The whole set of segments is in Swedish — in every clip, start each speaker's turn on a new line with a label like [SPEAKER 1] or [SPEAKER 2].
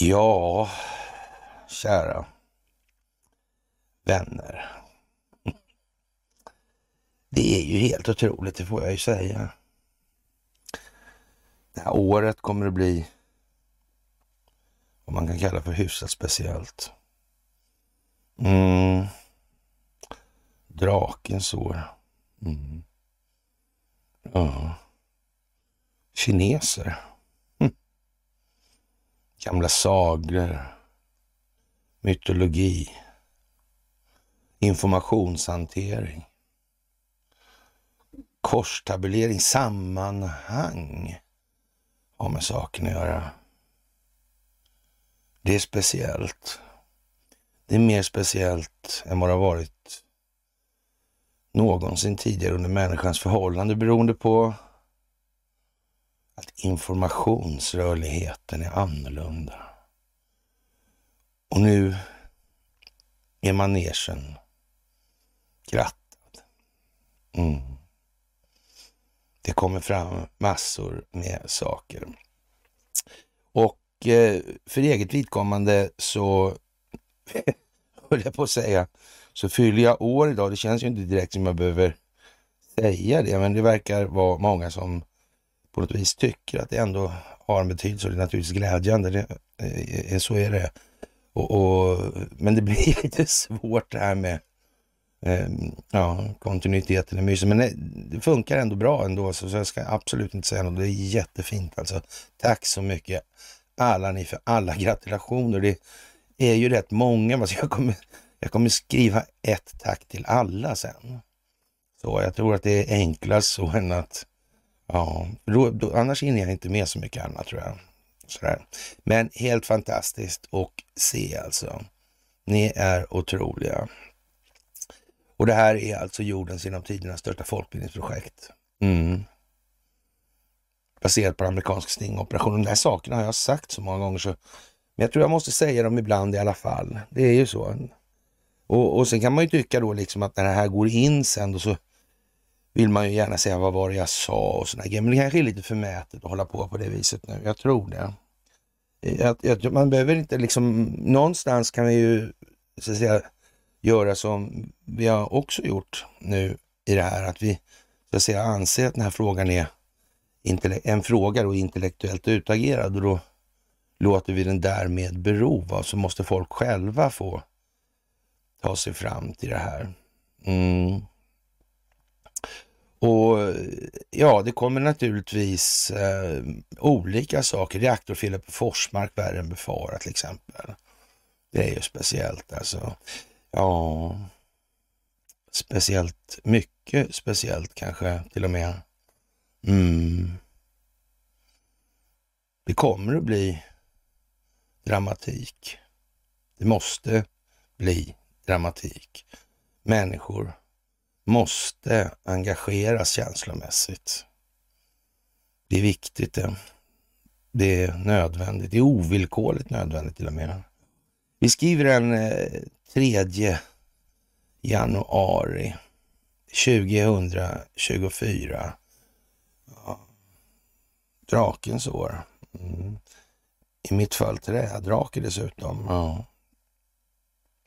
[SPEAKER 1] Ja, kära vänner. Det är ju helt otroligt, det får jag ju säga. Det här året kommer att bli vad man kan kalla för hyfsat speciellt. Mm. Drakens år. Mm. Ja. Kineser. Gamla sagor. Mytologi. Informationshantering. Korstabulering, sammanhang har med saken att göra. Det är speciellt. Det är mer speciellt än vad det har varit någonsin tidigare under människans förhållande beroende på att informationsrörligheten är annorlunda. Och nu är manegen krattad. Mm. Det kommer fram massor med saker. Och eh, för eget vidkommande så, höll jag på att säga, så fyller jag år idag. Det känns ju inte direkt som jag behöver säga det, men det verkar vara många som på något vis tycker att det ändå har en betydelse och det är naturligtvis glädjande. Det, eh, eh så är det. Och, och, men det blir lite svårt det här med eh, ja, kontinuiteten i myset. Men det, det, funkar ändå bra ändå, så, så jag ska absolut inte säga något. Det är jättefint alltså. Tack så mycket alla ni för alla gratulationer. Det är ju rätt många. Alltså jag, kommer, jag kommer skriva ett tack till alla sen. Så jag tror att det är enklast så än att, ja, då, då, annars hinner jag inte med så mycket annat tror jag. Sådär. Men helt fantastiskt och se alltså. Ni är otroliga. Och det här är alltså jordens genom tiderna största folkbildningsprojekt. Mm. Baserat på amerikansk stingoperation. De där sakerna har jag sagt så många gånger så men jag tror jag måste säga dem ibland i alla fall. Det är ju så. Och, och sen kan man ju tycka då liksom att när det här går in sen då så vill man ju gärna säga vad var det jag sa och sådana grejer. Men det kanske är lite förmätet att hålla på på det viset nu. Jag tror det. Jag, jag, man behöver inte liksom, någonstans kan vi ju så att säga göra som vi har också gjort nu i det här, att vi så att säga anser att den här frågan är en fråga och intellektuellt utagerad och då låter vi den därmed bero. Va? Så måste folk själva få ta sig fram till det här. Mm. Och ja, det kommer naturligtvis eh, olika saker. Reaktorfelet på Forsmark värre än befarat till exempel. Det är ju speciellt alltså. Ja, speciellt mycket speciellt kanske till och med. Mm. Det kommer att bli dramatik. Det måste bli dramatik. Människor måste engageras känslomässigt. Det är viktigt det. Det är nödvändigt. Det är ovillkorligt nödvändigt till och med. Vi skriver den eh, 3 januari 2024. Ja. Drakens år. Mm. I mitt fall trädrake dessutom. Ja.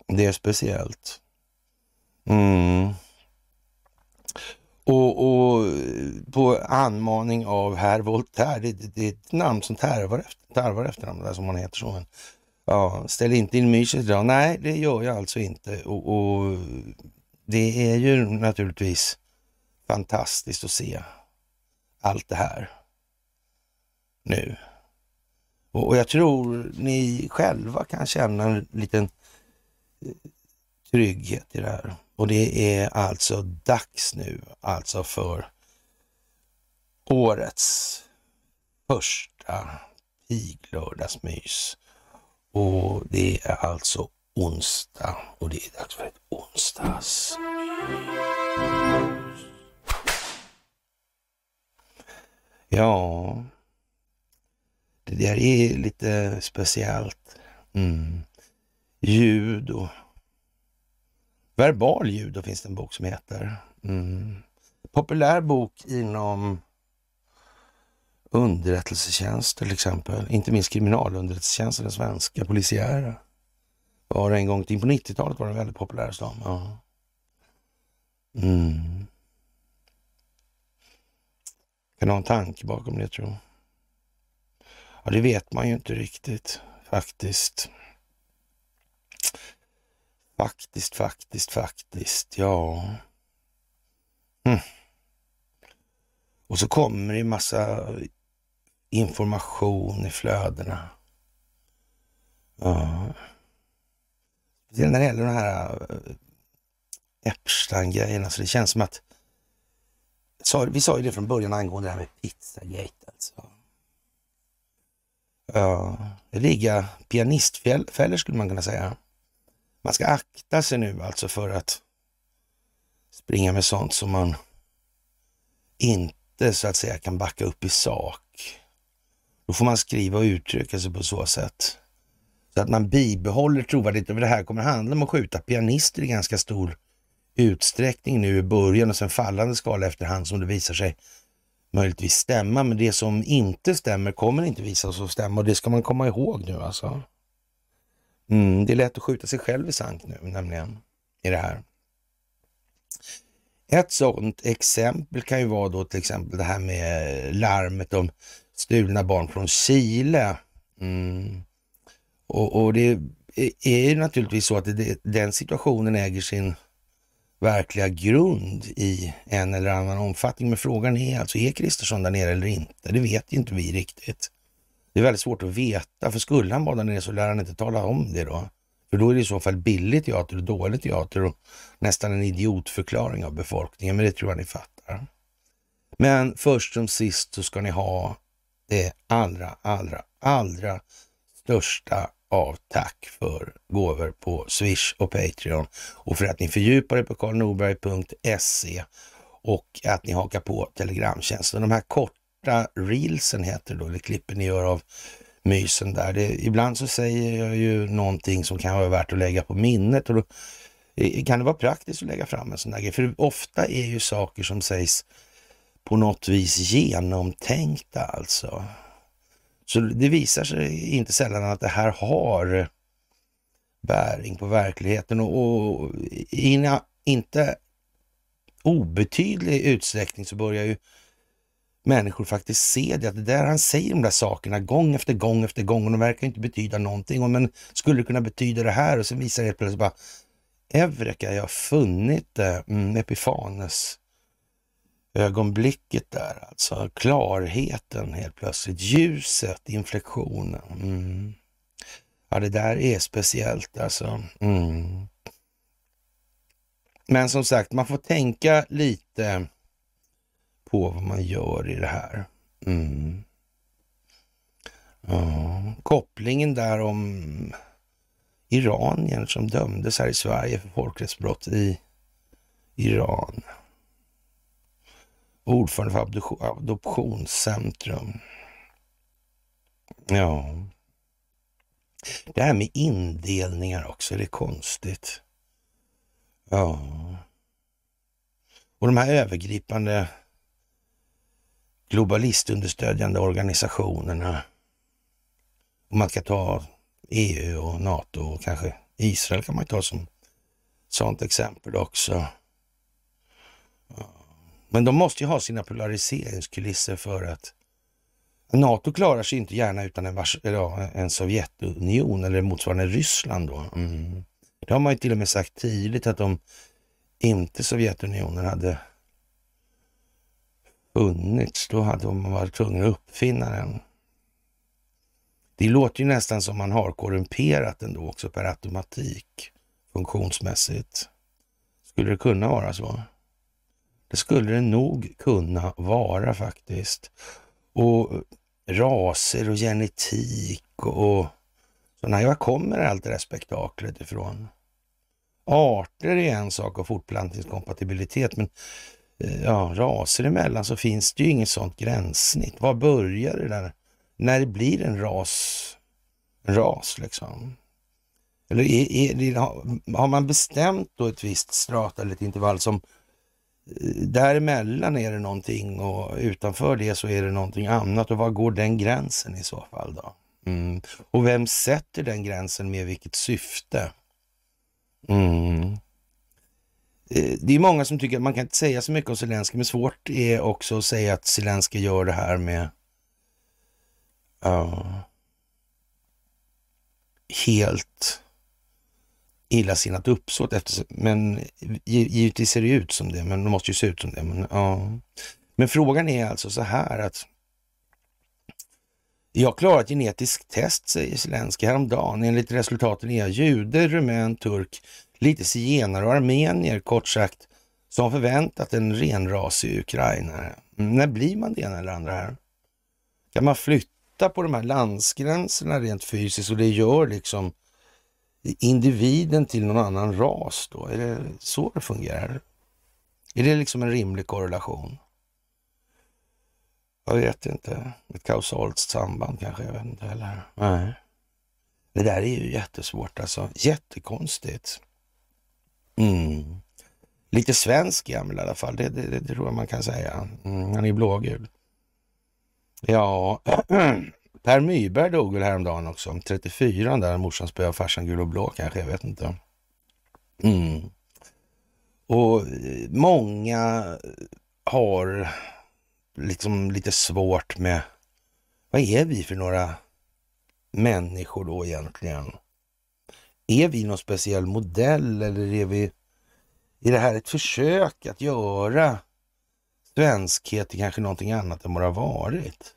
[SPEAKER 1] Det är speciellt. Mm. Och, och, på anmaning av herr Voltaire, det, det, det är ett namn som tarvar, efter, tarvar efternamn, där som man heter så. Men, ja, ställ inte in myset idag. Nej, det gör jag alltså inte. Och, och, det är ju naturligtvis fantastiskt att se allt det här nu. Och, och jag tror ni själva kan känna en liten trygghet i det här. Och det är alltså dags nu alltså för årets första piglördagsmys. Och det är alltså onsdag och det är dags för ett onsdags. Ja, det där är lite speciellt. Mm. Ljud och verbal judo finns det en bok som heter. Mm. Populär bok inom underrättelsetjänst till exempel. Inte minst kriminalunderrättelsetjänsten, den svenska polisiära. Var en gång in på 90-talet var den väldigt populär hos dem. Ja. Mm. Kan ha en tanke bakom det tror jag. Ja, det vet man ju inte riktigt faktiskt. Faktiskt, faktiskt, faktiskt, ja. Mm. Och så kommer det massa information i flödena. Ja. När det gäller de här eh, Epstein-grejerna, så det känns som att vi sa ju det från början angående det här med Pizzagate alltså. Ja, ligga pianistfällor skulle man kunna säga. Man ska akta sig nu alltså för att springa med sånt som man inte så att säga kan backa upp i sak. Då får man skriva och uttrycka sig på så sätt. Så att man bibehåller trovärdigheten. För det här kommer handla om att skjuta pianister i ganska stor utsträckning nu i början och sen fallande skala efterhand som det visar sig möjligtvis stämma. Men det som inte stämmer kommer inte visa sig att stämma och det ska man komma ihåg nu alltså. Mm, det är lätt att skjuta sig själv i sank nu nämligen i det här. Ett sådant exempel kan ju vara då till exempel det här med larmet om stulna barn från Chile. Mm. Och, och, det är ju naturligtvis så att det, den situationen äger sin verkliga grund i en eller annan omfattning. Men frågan är alltså, är Kristersson där nere eller inte? Det vet inte vi riktigt. Det är väldigt svårt att veta, för skulle han vara där nere så lär han inte tala om det då. För då är det i så fall billig teater och dålig teater och nästan en idiotförklaring av befolkningen. Men det tror jag ni fattar. Men först som sist så ska ni ha det allra, allra, allra största av tack för gåvor på Swish och Patreon och för att ni fördjupar er på karlnorberg.se och att ni hakar på Telegramtjänsten. De här korta reelsen heter det då, eller klippen ni gör av mysen där. Det, ibland så säger jag ju någonting som kan vara värt att lägga på minnet och då eh, kan det vara praktiskt att lägga fram en sån där grej. För ofta är ju saker som sägs på något vis genomtänkta alltså. Så det visar sig inte sällan att det här har bäring på verkligheten och, och i inte obetydlig utsträckning så börjar ju människor faktiskt se det, att det där han säger de där sakerna gång efter gång efter gång och de verkar inte betyda någonting. Men skulle det kunna betyda det här? Och sen visar det helt plötsligt bara, Eureka, jag har funnit det, mm, Epifanes ögonblicket där alltså. Klarheten helt plötsligt, ljuset, inflektionen. Mm. Ja, det där är speciellt alltså. Mm. Men som sagt, man får tänka lite på vad man gör i det här. Mm. Ja. Kopplingen där om iranier som dömdes här i Sverige för folkrättsbrott i Iran. Ordförande för Adoptionscentrum. Ja. Det här med indelningar också, det är konstigt. Ja. Och de här övergripande globalistunderstödjande organisationerna. Och man ska ta EU och NATO och kanske Israel kan man ta som sådant exempel också. Men de måste ju ha sina polariseringskulisser för att NATO klarar sig inte gärna utan en, en Sovjetunion eller motsvarande Ryssland då. Mm. Det har man ju till och med sagt tidigt att om inte Sovjetunionen hade funnits, då hade man varit tvungen att uppfinna den. Det låter ju nästan som man har korrumperat den då också per automatik funktionsmässigt. Skulle det kunna vara så? Det skulle det nog kunna vara faktiskt. Och raser och genetik och sådana. Var kommer allt det där spektaklet ifrån? Arter är en sak och fortplantningskompatibilitet, men Eh, ja, raser emellan så finns det ju inget sådant gränssnitt. Var börjar det där? När det blir en ras, en ras liksom? Eller är, är, har man bestämt då ett visst strata eller ett intervall som eh, däremellan är det någonting och utanför det så är det någonting annat. Och var går den gränsen i så fall då? Mm. Och vem sätter den gränsen med vilket syfte? Mm. Eh, det är många som tycker att man kan inte säga så mycket om Zelenskyj, men svårt är också att säga att Zelenskyj gör det här med uh, helt illasinnat uppsåt. Efter, men givetvis ser det ut som det, men det måste ju se ut som det. Men, uh. men frågan är alltså så här att jag klarar ett genetiskt test, säger Zelenskyj häromdagen. Enligt resultaten är jag jude, rumän, turk, lite zigenare och armenier, kort sagt, som förväntat en renrasig ukrainare. Mm, när blir man det ena eller andra här? Kan man flytta på de här landsgränserna rent fysiskt och det gör liksom individen till någon annan ras då? Är det så det fungerar? Är det liksom en rimlig korrelation? Jag vet inte. Ett kausalt samband kanske, jag vet inte heller. Nej. Det där är ju jättesvårt alltså. Jättekonstigt. Mm. Lite svensk gammal i alla fall, det, det, det, tror jag man kan säga. Mm, han är blågul. Ja, Per Myberg dog väl häromdagen också, 34 där morsan spöade farsan gul och blå kanske, jag vet inte. Mm. Och eh, många har liksom lite svårt med, vad är vi för några människor då egentligen? Är vi någon speciell modell eller är vi, är det här ett försök att göra svenskhet till kanske någonting annat än vad det har varit?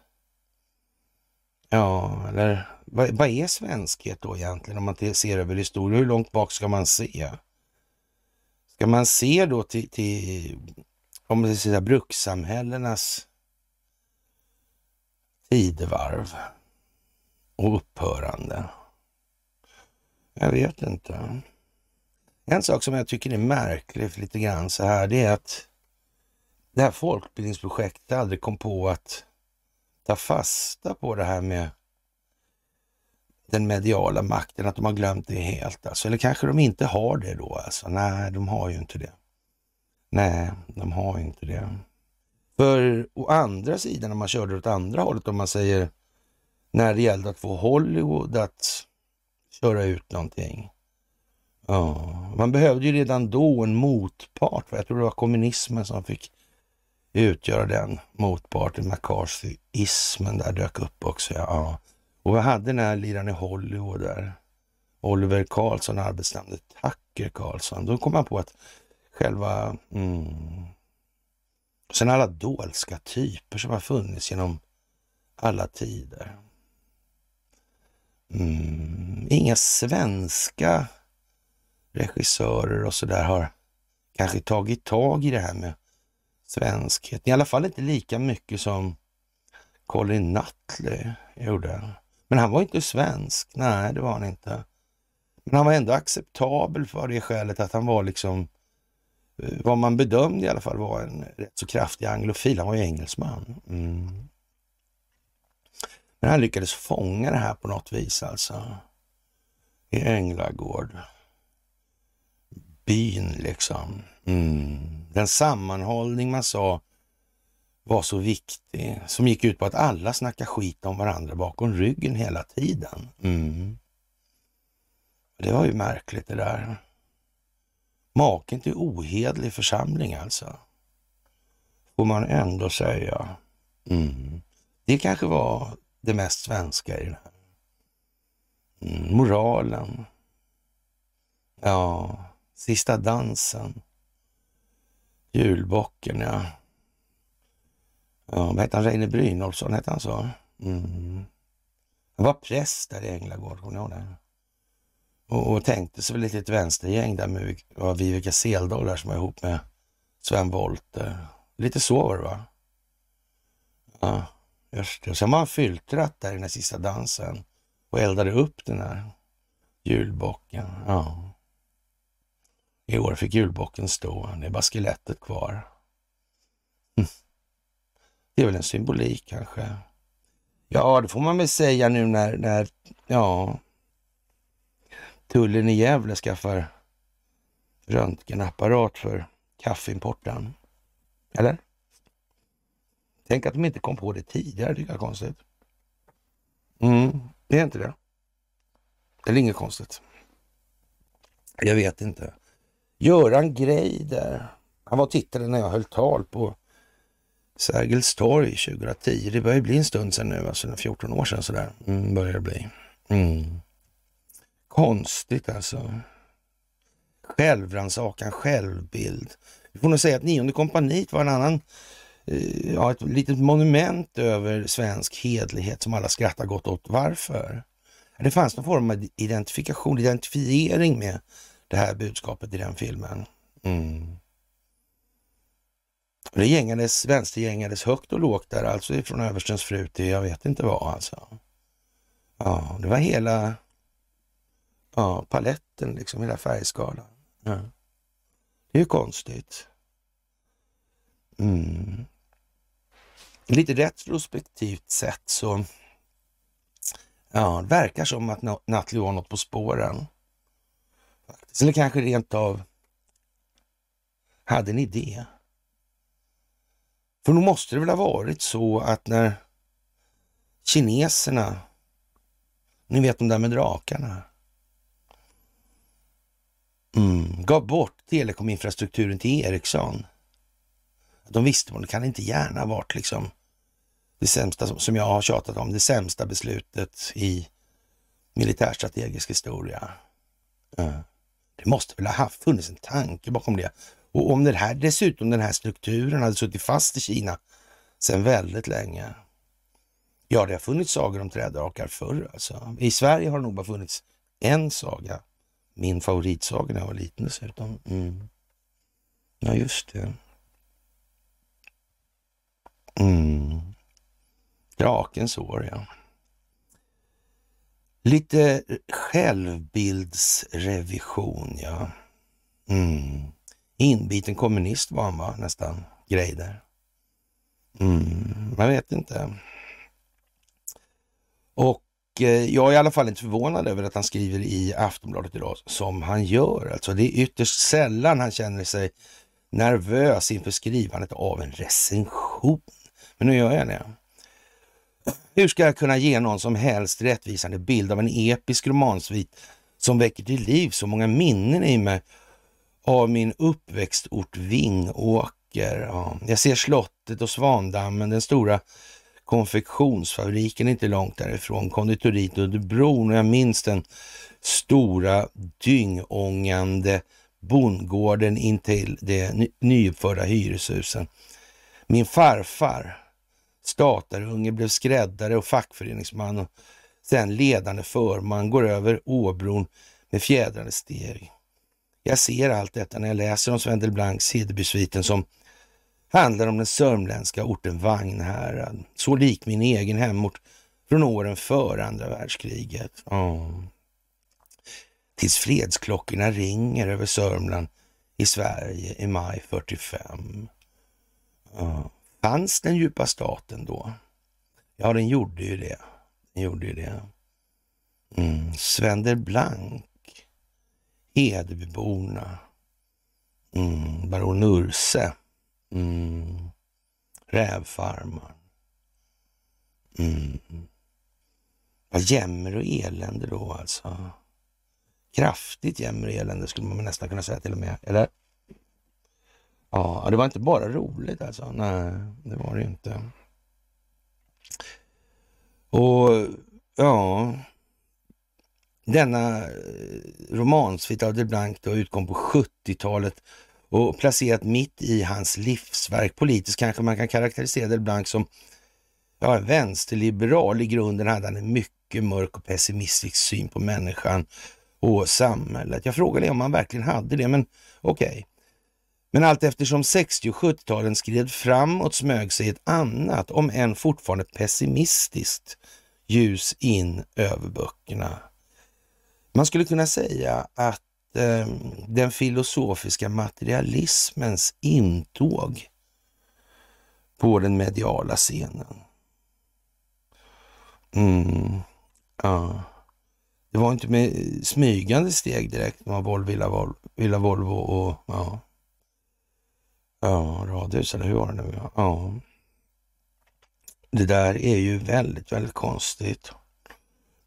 [SPEAKER 1] Ja, eller vad, vad är svenskhet då egentligen om man ser över historien? Hur långt bak ska man se? Ska man se då till, till om man säga brukssamhällenas tidevarv och upphörande? Jag vet inte. En sak som jag tycker är märklig lite grann så här, det är att det här folkbildningsprojektet aldrig kom på att ta fasta på det här med den mediala makten, att de har glömt det helt. Alltså. Eller kanske de inte har det då. Alltså. Nej, de har ju inte det. Nej, de har inte det. För å andra sidan, om man körde åt andra hållet, om man säger när det gällde att få Hollywood att köra ut någonting. Ja, man behövde ju redan då en motpart. Jag tror det var kommunismen som fick utgöra den motparten. McCarthyismen där dök upp också. Ja. Och vi hade den här liraren i Hollywood där. Oliver Karlsson, arbetsnamnet Tucker Karlsson. Då kom man på att själva... Mm, sen alla dolska typer som har funnits genom alla tider. Mm, inga svenska regissörer och sådär har kanske tagit tag i det här med svenskhet. I alla fall inte lika mycket som Colin Nutley gjorde. Men han var inte svensk. Nej, det var han inte. Men han var ändå acceptabel för det skälet att han var liksom eh, vad man bedömde i alla fall var en rätt så kraftig anglofil. Han var ju engelsman. Mm. Men han lyckades fånga det här på något vis alltså. I Änglagård. Byn liksom. Mm. Den sammanhållning man sa var så viktig, som gick ut på att alla snackar skit om varandra bakom ryggen hela tiden. Mm. Det var ju märkligt det där. Maken till ohedlig församling alltså. Får man ändå säga. Mm. Det kanske var det mest svenska i det här. Mm, moralen. Ja, sista dansen. Julbocken, ja. Ja, vad hette han? Reine Brynolfsson, hette han så? Mm. Han var präst där i Änglagård, kommer ni ihåg det? Och, och tänkte sig väl ett litet vänstergäng där med var Vivica Seldahl som var ihop med Sven Wollter. Lite så var det va? Ja. Just det. Sen var han filtrat där i den här sista dansen och eldade upp den här julbocken. Ja. I år fick julbocken stå. Det är bara skelettet kvar. Hm. Det är väl en symbolik kanske. Ja, det får man väl säga nu när, när ja, tullen i Gävle skaffar röntgenapparat för kaffeimporten. Eller? Tänk att de inte kom på det tidigare, tycker jag är konstigt. Mm, det är inte det. Det är inget konstigt. Jag vet inte. Göran Greider, han var och tittade när jag höll tal på Sergels torg 2010. Det börjar bli en stund sedan nu, alltså 14 år sedan sådär. Mm, börjar det bli. Mm. Konstigt alltså. Självrannsakan, självbild. Vi får nog säga att nionde kompaniet var en annan, Eh, ja, ett litet monument över svensk hedlighet som alla skrattar gott åt. Varför? Det fanns någon form av identifikation, identifiering med det här budskapet i den filmen. Mm. Det gängades, vänstergängades högt och lågt där, alltså ifrån överstens fru till jag vet inte vad alltså. Ja, det var hela ja, paletten, liksom hela färgskalan. Ja. Det är ju konstigt. Mm. Lite retrospektivt sett så ja, det verkar som att Nathalie var något på spåren. Eller kanske rent av hade en idé. För nog måste det väl ha varit så att när kineserna, ni vet de där med drakarna, mm, gav bort telekominfrastrukturen till Ericsson. De visste att det kan inte gärna ha varit liksom det sämsta, som jag har tjatat om, det sämsta beslutet i militärstrategisk historia. Eh, det måste väl ha haft, funnits en tanke bakom det. Och om det här, dessutom den här strukturen hade suttit fast i Kina sedan väldigt länge. Ja, det har funnits sagor om trädrakar förr alltså. I Sverige har det nog bara funnits en saga. Min favoritsaga när jag var liten dessutom. Mm. Ja, just det. Mm. Drakens år, ja. Lite självbildsrevision, ja. Mm. Inbiten kommunist var han va, nästan, Greider. Mm, jag vet inte. Och eh, jag är i alla fall inte förvånad över att han skriver i Aftonbladet idag som han gör. Alltså det är ytterst sällan han känner sig nervös inför skrivandet av en recension. Men nu gör jag det. Hur ska jag kunna ge någon som helst rättvisande bild av en episk romansvit som väcker till liv så många minnen i mig av min uppväxtort Vingåker. Ja. Jag ser slottet och Svandammen, den stora konfektionsfabriken inte långt därifrån, konditoriet under bron och jag minns den stora dyngångande bondgården intill de nyuppförda hyreshusen. Min farfar, statarunge, blev skräddare och fackföreningsman och sen ledande förman, går över Åbron med fjädrade steg. Jag ser allt detta när jag läser om Sven Delblancs Hedebysviten som handlar om den sörmländska orten Vagnhärad. Så lik min egen hemort från åren före andra världskriget. Oh. Tills fredsklockorna ringer över Sörmland i Sverige i maj 45. Oh. Fanns den djupa staten då? Ja, den gjorde ju det. Den gjorde ju det. Mm. Sven Delblanc Hedebyborna, mm, baron Urse, mm, rävfarmaren. Mm. Vad jämmer och elände då alltså. Kraftigt jämmer och elände skulle man nästan kunna säga till och med. Eller? Ja, det var inte bara roligt alltså. Nej, det var det inte. Och ja, denna eh, romansvit av de Blanc då utkom på 70-talet och placerat mitt i hans livsverk. Politiskt kanske man kan karaktärisera de Blanc som ja, vänsterliberal. I grunden hade han en mycket mörk och pessimistisk syn på människan och samhället. Jag frågade om han verkligen hade det, men okej. Okay. Men allt eftersom 60 och 70-talen skred framåt smög sig ett annat, om än fortfarande pessimistiskt, ljus in över böckerna. Man skulle kunna säga att eh, den filosofiska materialismens intåg på den mediala scenen. Mm, ja. Det var inte med smygande steg direkt. det var Volvo, Villa Volvo och ja. Ja, radhus, eller hur var det nu? Ja. Det där är ju väldigt, väldigt konstigt.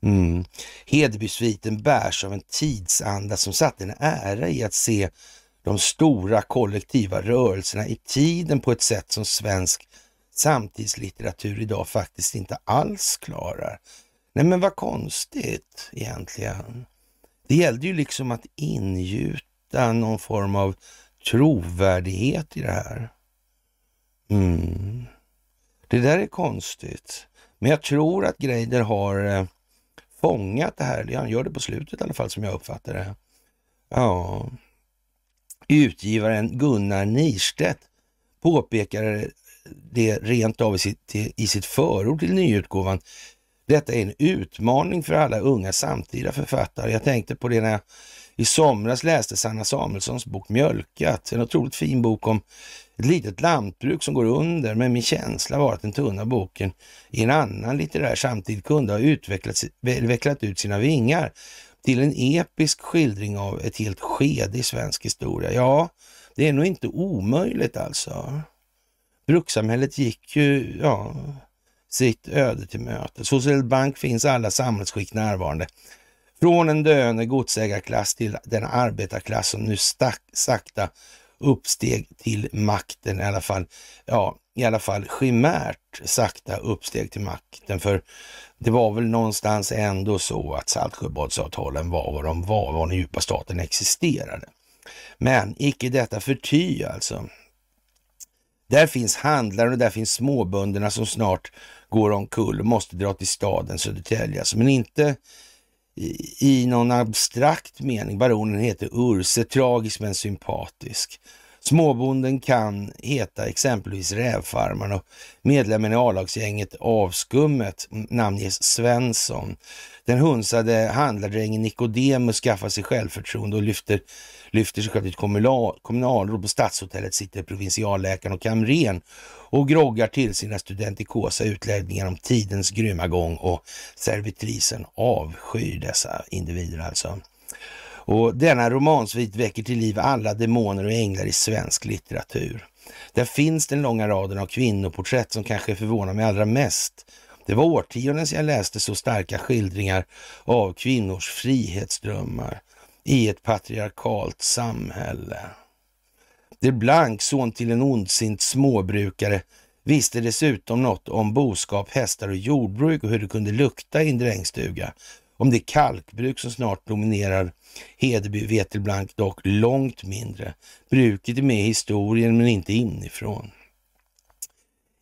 [SPEAKER 1] Mm. Hedebysviten bärs av en tidsanda som satte en ära i att se de stora kollektiva rörelserna i tiden på ett sätt som svensk samtidslitteratur idag faktiskt inte alls klarar. Nej men vad konstigt egentligen. Det gällde ju liksom att ingjuta någon form av trovärdighet i det här. Mm. Det där är konstigt. Men jag tror att Greider har eh, fångat det här. Han gör det på slutet i alla fall som jag uppfattar det. Ja. Utgivaren Gunnar Nirstedt påpekar eh, det rent av i sitt, i sitt förord till nyutgåvan. Detta är en utmaning för alla unga samtida författare. Jag tänkte på det när jag i somras läste Sanna Samuelssons bok Mjölkat. En otroligt fin bok om ett litet lantbruk som går under, men min känsla var att den tunna boken i en annan litterär samtid kunde ha utvecklat, utvecklat ut sina vingar till en episk skildring av ett helt skede i svensk historia. Ja, det är nog inte omöjligt alltså. Brukssamhället gick ju ja, sitt öde till mötes. Hos Bank finns alla samhällsskick närvarande. Från en döende godsägarklass till den arbetarklass som nu stack, sakta uppsteg till makten i alla fall. Ja, i alla fall chimärt sakta uppsteg till makten. För det var väl någonstans ändå så att Saltsjöbadsavtalen var vad de var, var den djupa staten existerade. Men icke detta förty alltså. Där finns handlare och där finns småbönderna som snart går omkull och måste dra till staden Södertälje. Alltså, men inte i, någon abstrakt mening. Baronen heter Urse, tragisk men sympatisk. Småbonden kan heta exempelvis Rävfarmaren och medlemmen i A-lagsgänget Avskummet namnges Svensson. Den hunsade handlardrängen Nikodemus skaffar sig självförtroende och lyfter, lyfter sig själv till kommunal, kommunalråd. På Stadshotellet sitter provinsialläkaren och kamren och groggar till sina studentikosa utläggningar om tidens grymma gång och servitrisen avskyr dessa individer alltså. Och denna romansvit väcker till liv alla demoner och änglar i svensk litteratur. Där finns den långa raden av kvinnoporträtt som kanske förvånar mig allra mest. Det var årtionden sedan jag läste så starka skildringar av kvinnors frihetsdrömmar i ett patriarkalt samhälle. Det Blank, son till en ondsint småbrukare, visste dessutom något om boskap, hästar och jordbruk och hur det kunde lukta i en drängstuga. Om det kalkbruk som snart dominerar Hedeby vet Blank dock långt mindre. Bruket är med i historien men inte inifrån.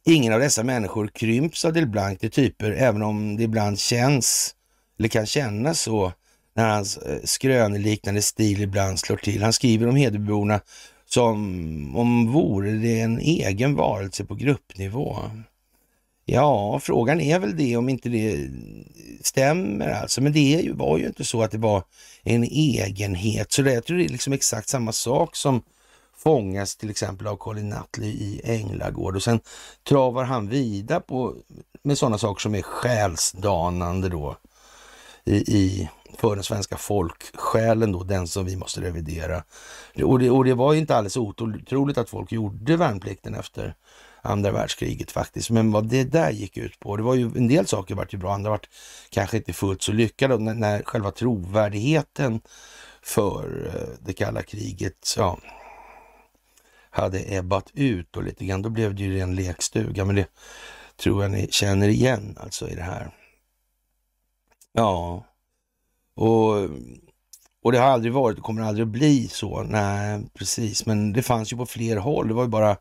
[SPEAKER 1] Ingen av dessa människor krymps av Del Blanc till typer, även om det ibland känns, eller kan kännas så, när hans eh, skröneliknande stil ibland slår till. Han skriver om Hedebyborna som om vore det en egen varelse på gruppnivå. Ja, frågan är väl det om inte det stämmer alltså. Men det var ju inte så att det var en egenhet. Så det, jag tror det är liksom exakt samma sak som fångas till exempel av Colin Nutley i Änglagård och sen travar han vidare på med sådana saker som är själsdanande då i, i för den svenska folksjälen då, den som vi måste revidera. Och det, och det var inte alldeles otroligt att folk gjorde värnplikten efter andra världskriget faktiskt. Men vad det där gick ut på, det var ju en del saker vart ju bra, andra vart kanske inte fullt så lyckade. När, när själva trovärdigheten för eh, det kalla kriget ja, hade ebbat ut och lite grann, då blev det ju en lekstuga. Men det tror jag ni känner igen alltså i det här. Ja, och, och det har aldrig varit och kommer aldrig att bli så. Nej, precis. Men det fanns ju på fler håll. Det var ju bara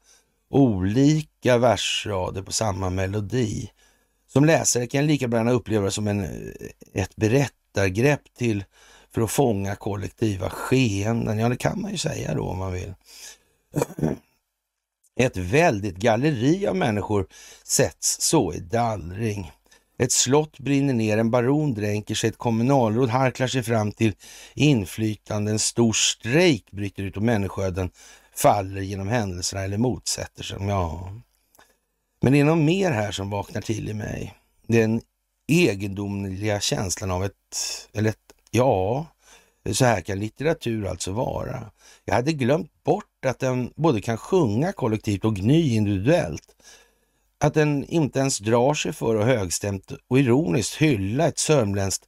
[SPEAKER 1] olika versrader på samma melodi. Som läsare kan jag lika gärna uppleva det som en, ett berättargrepp till för att fånga kollektiva skeenden. Ja, det kan man ju säga då om man vill. Ett väldigt galleri av människor sätts så i dallring. Ett slott brinner ner, en baron dränker sig, ett kommunalråd harklar sig fram till inflytande, en stor strejk bryter ut och människoöden faller genom händelserna eller motsätter sig. Ja. Men det är något mer här som vaknar till i mig. Den egendomliga känslan av ett, eller ett, ja, Så här kan litteratur alltså vara. Jag hade glömt bort att den både kan sjunga kollektivt och gny individuellt. Att den inte ens drar sig för att högstämt och ironiskt hylla ett sörmländskt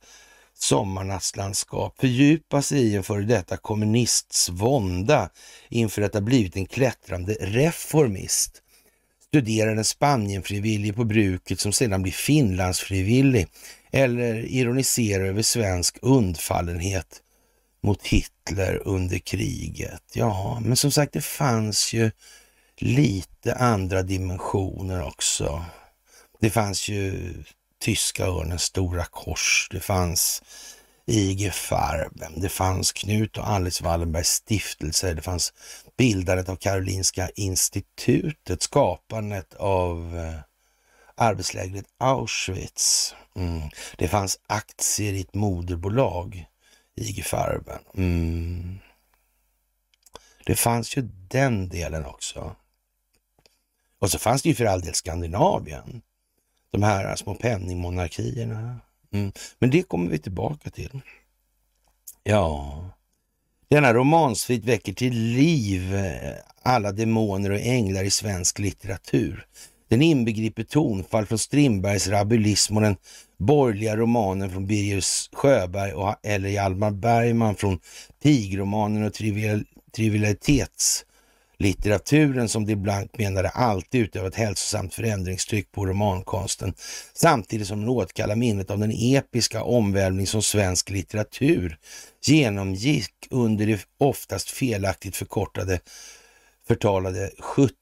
[SPEAKER 1] sommarnattslandskap, fördjupa sig i en före detta kommunists vånda inför att ha blivit en klättrande reformist. Studera en Spanienfrivillig på bruket som sedan blir Finlandsfrivillig eller ironisera över svensk undfallenhet mot Hitler under kriget. Ja, men som sagt, det fanns ju lite andra dimensioner också. Det fanns ju tyska örnens stora kors, det fanns IG Farben, det fanns Knut och Alice Wallenbergs stiftelser, det fanns bildandet av Karolinska institutet, skapandet av eh, arbetslägret Auschwitz. Mm. Det fanns aktier i ett moderbolag, IG Farben. Mm. Det fanns ju den delen också. Och så fanns det ju för all del Skandinavien. De här små penningmonarkierna. Mm. Men det kommer vi tillbaka till. Ja, denna romansvit väcker till liv eh, alla demoner och änglar i svensk litteratur. Den inbegriper tonfall från Strindbergs rabulism och den borgerliga romanen från Birger Sjöberg och, eller Hjalmar Bergman från pigromanen och trivial, litteraturen som de Blanc menade alltid utövat hälsosamt förändringstryck på romankonsten samtidigt som den återkallar minnet av den episka omvälvning som svensk litteratur genomgick under det oftast felaktigt förkortade förtalade 70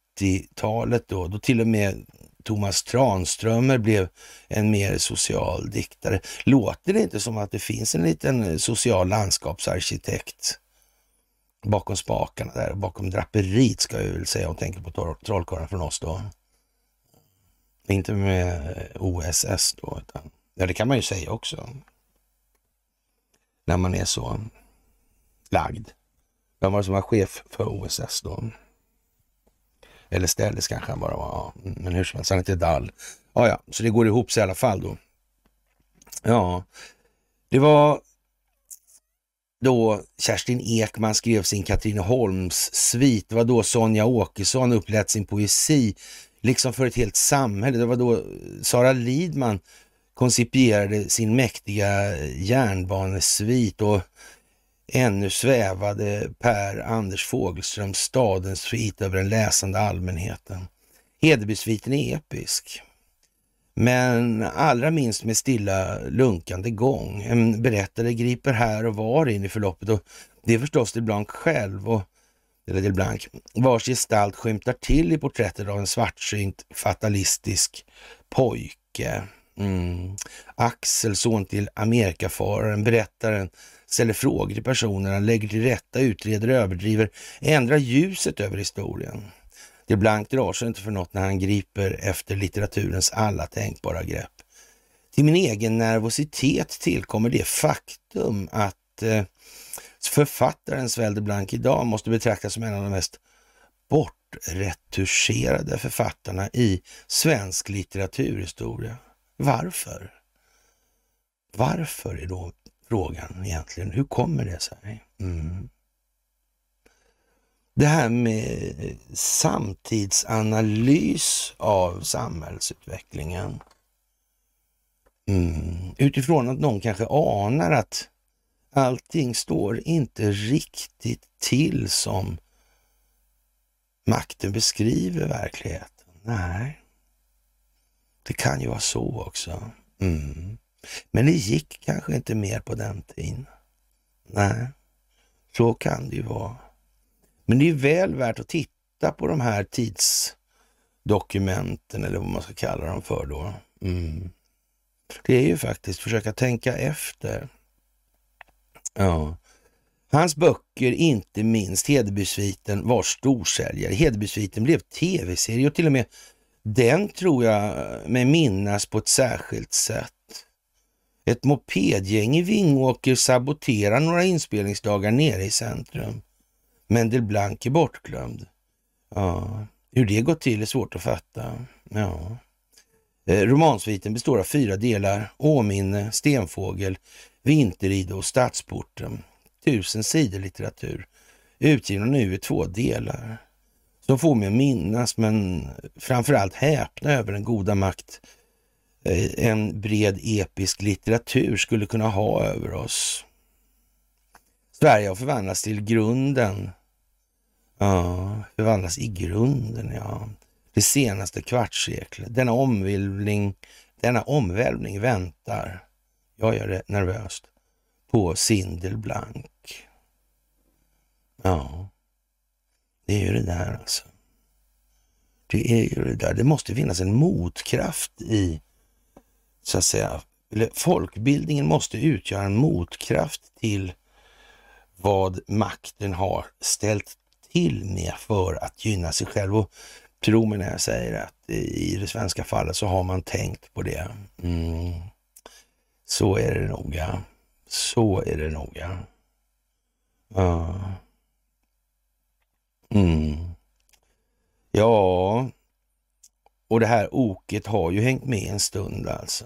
[SPEAKER 1] talet då, då till och med Thomas Tranströmer blev en mer social diktare. Låter det inte som att det finns en liten social landskapsarkitekt bakom spakarna där, bakom draperiet ska jag väl säga och tänker på trollkarlen från oss då. Inte med eh, OSS då, utan ja, det kan man ju säga också. När man är så lagd. Vem var det som var chef för OSS då? Eller Stellis kanske han bara var. Ja, men hur som helst, han hette Dall. Ja, ja, så det går ihop sig i alla fall då. Ja, det var då Kerstin Ekman skrev sin Katrineholms svit. Det var då Sonja Åkesson upplät sin poesi, liksom för ett helt samhälle. Det var då Sara Lidman koncipierade sin mäktiga järnbanesvit och Ännu svävade Per Anders Fogelström stadens svit över den läsande allmänheten. Hedebysviten är episk. Men allra minst med stilla lunkande gång. En berättare griper här och var in i förloppet och det är förstås ibland själv och eller Del Blanc, vars gestalt skymtar till i porträttet av en svartsynt fatalistisk pojke. Mm. Axel, son till Amerikafararen, berättaren ställer frågor till personerna, lägger till rätta, utreder, överdriver, ändrar ljuset över historien. Det Blanc drar sig inte för något när han griper efter litteraturens alla tänkbara grepp. Till min egen nervositet tillkommer det faktum att eh, författaren Svelde Blank idag måste betraktas som en av de mest bortretuscherade författarna i svensk litteraturhistoria. Varför? Varför är då frågan egentligen. Hur kommer det sig? Mm. Det här med samtidsanalys av samhällsutvecklingen. Mm. Utifrån att någon kanske anar att allting står inte riktigt till som makten beskriver verkligheten. Nej, det kan ju vara så också. Mm. Men det gick kanske inte mer på den tiden. Nej, så kan det ju vara. Men det är väl värt att titta på de här tidsdokumenten eller vad man ska kalla dem för då. Mm. Det är ju faktiskt försöka tänka efter. Ja. Hans böcker, inte minst Hedebysviten, var storsäljare. Hedebysviten blev tv-serie och till och med den tror jag mig minnas på ett särskilt sätt. Ett mopedgäng i Vingåker saboterar några inspelningsdagar nere i centrum. Mendel Blanc är bortglömd. Ja, hur det gått till är svårt att fatta. Ja. Eh, romansviten består av fyra delar. Åminne, Stenfågel, Vinteride och Stadsporten. tusen sidor litteratur utgivna nu i två delar som får mig att minnas, men framförallt häpna över den goda makt eh, en bred episk litteratur skulle kunna ha över oss. Sverige har förvandlats till grunden. Ja, förvandlas i grunden, ja. Det senaste kvartsseklet. Denna omvälvning, denna omvälvning väntar, jag gör det nervöst, på Sindelblank. Ja, det är ju det där alltså. Det är ju det där. Det måste finnas en motkraft i, så att säga, eller folkbildningen måste utgöra en motkraft till vad makten har ställt till med för att gynna sig själv. Och tro mig när jag säger att i det svenska fallet så har man tänkt på det. Mm. Så är det noga. Så är det noga. Ja. Mm. Ja, och det här oket har ju hängt med en stund alltså.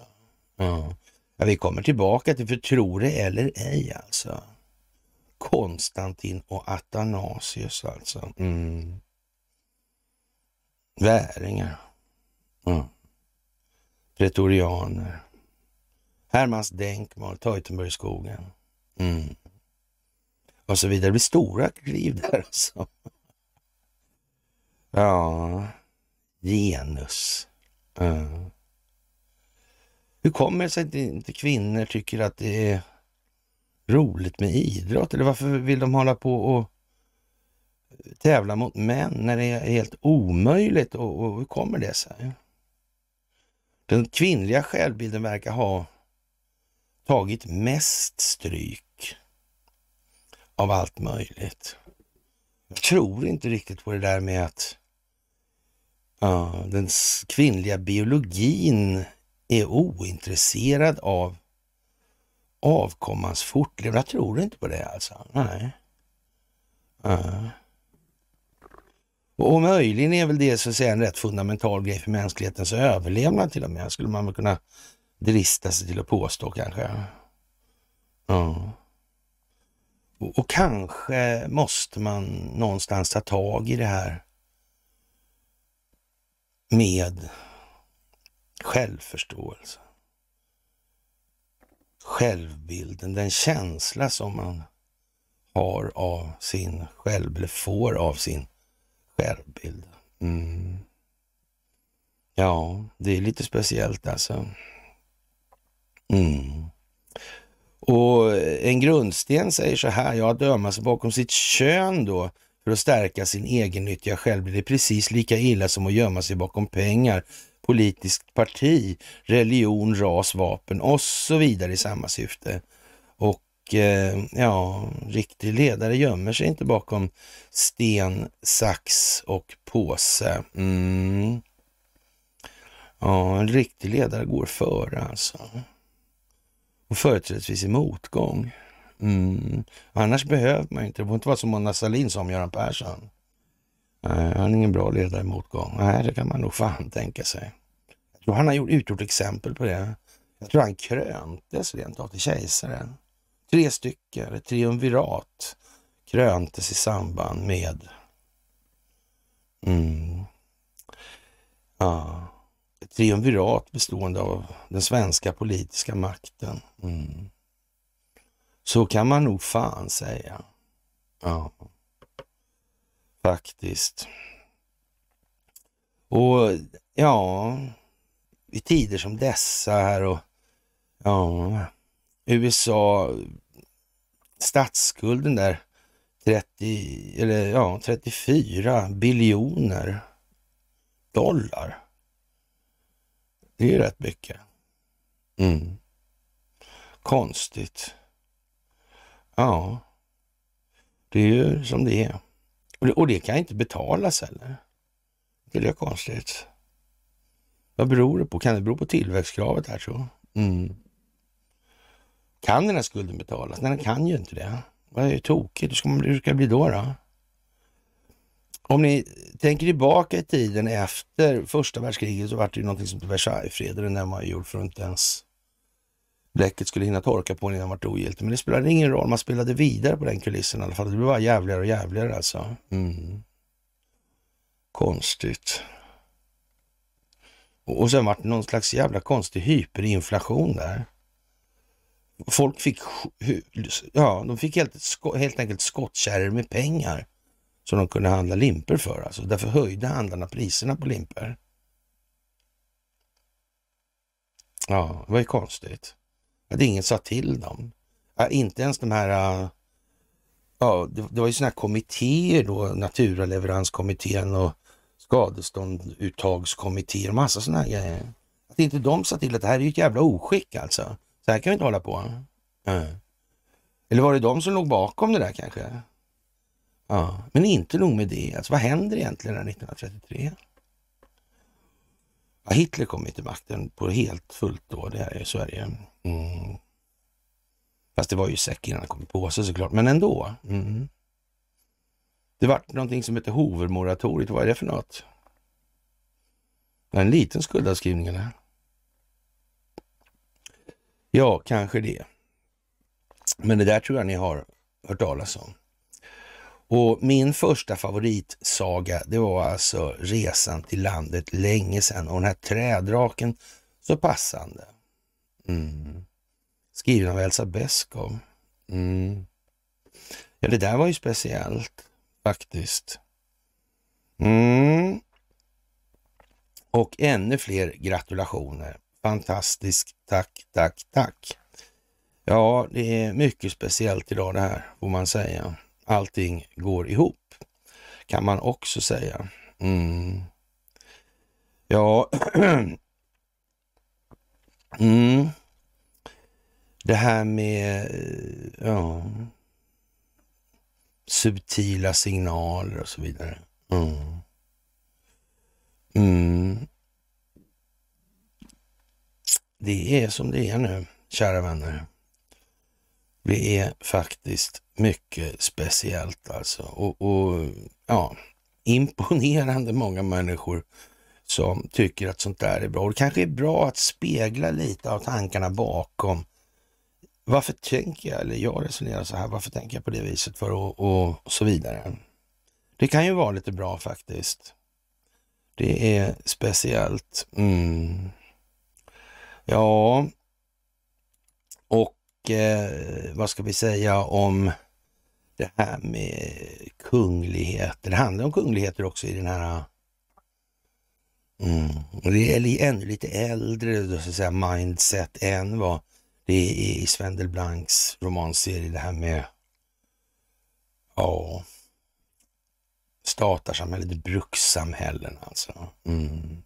[SPEAKER 1] Ja. ja vi kommer tillbaka till för tro det eller ej alltså. Konstantin och Athanasius alltså. Mm. Väringar. Mm. Pretorianer. Hermans Denkmal, Teutenbergskogen. Mm. Och så vidare. Det blir stora kliv där alltså. Ja, genus. Mm. Hur kommer det sig att inte kvinnor tycker att det är roligt med idrott? Eller varför vill de hålla på och tävla mot män när det är helt omöjligt? Och, och hur kommer det sig? Den kvinnliga självbilden verkar ha tagit mest stryk av allt möjligt. Jag tror inte riktigt på det där med att ja, den kvinnliga biologin är ointresserad av avkommans fortlevnad. Jag tror inte på det alltså. Nej. Ja. Och möjligen är väl det så att säga en rätt fundamental grej för mänsklighetens överlevnad till och med, skulle man väl kunna drista sig till att påstå kanske. Ja. Och, och kanske måste man någonstans ta tag i det här med självförståelse. Självbilden, den känsla som man har av sin själv, eller får av sin självbild. Mm. Ja, det är lite speciellt alltså. Mm. Och en grundsten säger så här, ja, att döma sig bakom sitt kön då för att stärka sin egennyttiga självbild är precis lika illa som att gömma sig bakom pengar, politiskt parti, religion, ras, vapen och så vidare i samma syfte. Och eh, ja, riktig ledare gömmer sig inte bakom sten, sax och påse. Mm. Ja, en riktig ledare går före alltså. Och företrädesvis i motgång. Mm. Annars behöver man inte, det får inte vara som Mona Sahlin som Göran Persson. Nej, han är ingen bra ledare i motgång. Nej, det kan man nog fan tänka sig. Jag tror han har gjort, utgjort exempel på det. Jag tror han kröntes rent av till kejsaren. Tre stycken, ett triumvirat, kröntes i samband med mm. ja, ett triumvirat bestående av den svenska politiska makten. Mm. Så kan man nog fan säga. Ja, faktiskt. Och ja, i tider som dessa här och ja, USA, statsskulden där 30, eller ja, 34 biljoner dollar. Det är rätt mycket. Mm. Konstigt. Ja, det är ju som det är. Och det, och det kan inte betalas heller. Det är konstigt. Vad beror det på? Kan det bero på tillväxtkravet här så? Mm. Kan den här skulden betalas? Nej, den kan ju inte det. Vad är tokigt? Hur ska, man, hur ska det bli då, då? Om ni tänker tillbaka i tiden efter första världskriget så var det ju någonting som Versaillesfreden. Den var gjord för att inte ens bläcket skulle hinna torka på innan han vart ogiltig. Men det spelade ingen roll, man spelade vidare på den kulissen i alla fall. Det blev bara jävligare och jävligare alltså. Mm. Konstigt. Och sen vart det någon slags jävla konstig hyperinflation där. Folk fick, ja, de fick helt, helt enkelt skottkärror med pengar som de kunde handla limper för. Alltså. Därför höjde handlarna priserna på limper. Ja, det var ju konstigt. Att ingen sa till dem. Ja, inte ens de här... Äh, ja, det, det, var ju sådana här kommittéer då, Naturaleveranskommittén och skadeståndsuttagskommittéer och massa sådana här grejer. Att inte de sa till att det här är ju ett jävla oskick alltså. Så här kan vi inte hålla på. Mm. Eller var det de som låg bakom det där kanske? Ja, men inte nog med det. Alltså, vad händer egentligen 1933? Ja, Hitler kom till makten på helt fullt då, det här i Sverige. Mm. Fast det var ju säck innan han kom på sig såklart, men ändå. Mm. Det var någonting som hette Hovermoratoriet. Vad är det för något? En liten skuldavskrivning eller? Ja, kanske det. Men det där tror jag ni har hört talas om. Och min första favoritsaga, det var alltså Resan till landet länge sedan och den här trädraken, så passande. Mm. Skriven av Elsa Beskow. Mm. Ja, det där var ju speciellt faktiskt. Mm. Och ännu fler gratulationer. Fantastiskt. Tack, tack, tack. Ja, det är mycket speciellt idag det här, får man säga. Allting går ihop, kan man också säga. Mm. Ja, mm. det här med eh, ja, subtila signaler och så vidare. Mm. Mm. Det är som det är nu, kära vänner. Det är faktiskt mycket speciellt alltså. Och, och, ja, imponerande många människor som tycker att sånt där är bra. Och det kanske är bra att spegla lite av tankarna bakom. Varför tänker jag, eller jag resonerar så här, varför tänker jag på det viset för och, och så vidare. Det kan ju vara lite bra faktiskt. Det är speciellt. Mm. Ja, och eh, vad ska vi säga om det här med kungligheter. Det handlar om kungligheter också i den här Mm. Det är ännu lite äldre då, så att säga, mindset än vad det är i Sven Delblancs romanserie. Det här med ja, statarsamhället, brukssamhällen alltså. Mm.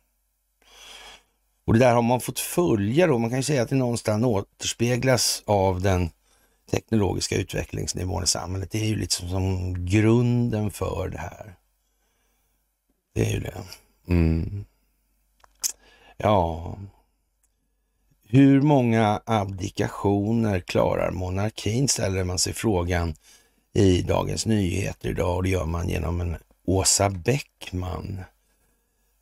[SPEAKER 1] Och det där har man fått följa då. Man kan ju säga att det någonstans återspeglas av den teknologiska utvecklingsnivån i samhället. Det är ju liksom som grunden för det här. Det är ju det. Mm. Ja, hur många abdikationer klarar monarkin ställer man sig frågan i Dagens Nyheter idag och det gör man genom en Åsa Bäckman.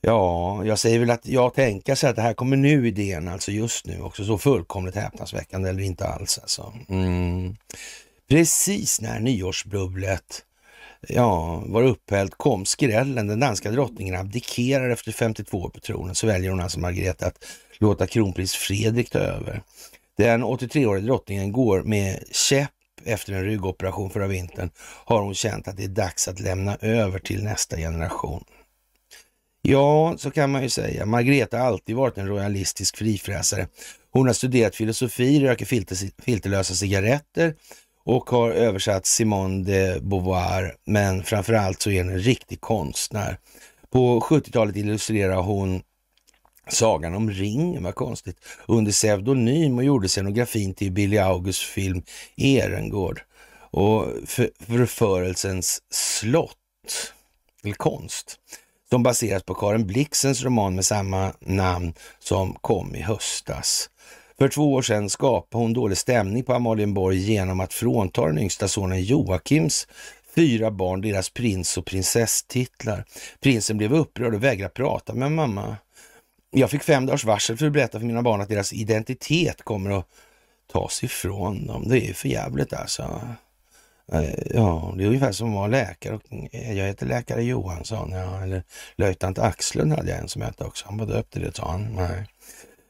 [SPEAKER 1] Ja, jag säger väl att jag tänker sig att det här kommer nu idén, alltså just nu också, så fullkomligt häpnadsväckande eller inte alls alltså. Mm. Precis när nyårsbubblet ja, var upphällt kom skrällen. Den danska drottningen abdikerar efter 52 år på tronen. Så väljer hon alltså Margareta att låta kronprins Fredrik ta över. Den 83-åriga drottningen går med käpp efter en ryggoperation förra vintern har hon känt att det är dags att lämna över till nästa generation. Ja, så kan man ju säga. Margareta har alltid varit en royalistisk frifräsare. Hon har studerat filosofi, röker filter, filterlösa cigaretter och har översatt Simone de Beauvoir. Men framförallt så är hon en riktig konstnär. På 70-talet illustrerar hon Sagan om ringen, vad konstigt, under pseudonym och gjorde scenografin till Billy Augusts film Erengård och förförelsens slott, eller konst, de baseras på Karen Blixens roman med samma namn som kom i höstas. För två år sedan skapade hon dålig stämning på Amalienborg genom att frånta den yngsta sonen Joakims fyra barn deras prins och prinsesstitlar. Prinsen blev upprörd och vägrade prata med mamma. Jag fick fem dagars varsel för att berätta för mina barn att deras identitet kommer att tas ifrån dem. Det är för jävligt alltså. Eh, ja, det är ungefär som att vara läkare. Eh, jag heter läkare Johansson, ja, eller löjtnant Axlund hade jag en som hette också. Han var döpt till det, sa han. Nej.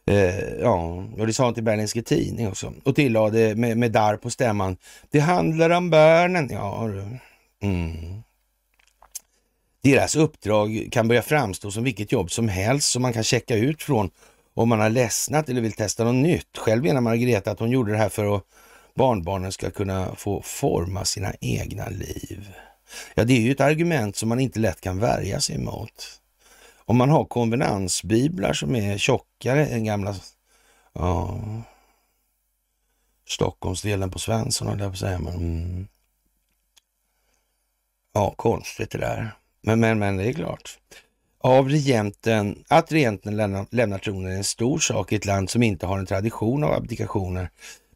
[SPEAKER 1] Eh, ja, och det sa han till Berlingske Tidning också. Och tillade med, med darr på stämman. Det handlar om barnen. Ja, mm. Deras uppdrag kan börja framstå som vilket jobb som helst som man kan checka ut från om man har ledsnat eller vill testa något nytt. Själv menar Margareta att hon gjorde det här för att barnbarnen ska kunna få forma sina egna liv. Ja, det är ju ett argument som man inte lätt kan värja sig emot. Om man har konvenansbiblar som är tjockare än gamla ja, Stockholmsdelen på Svensson, höll jag på säga. Men, mm. Ja, konstigt det där. Men, men, men det är klart. Av regenten, att regenten lämnar, lämnar tronen är en stor sak i ett land som inte har en tradition av abdikationer.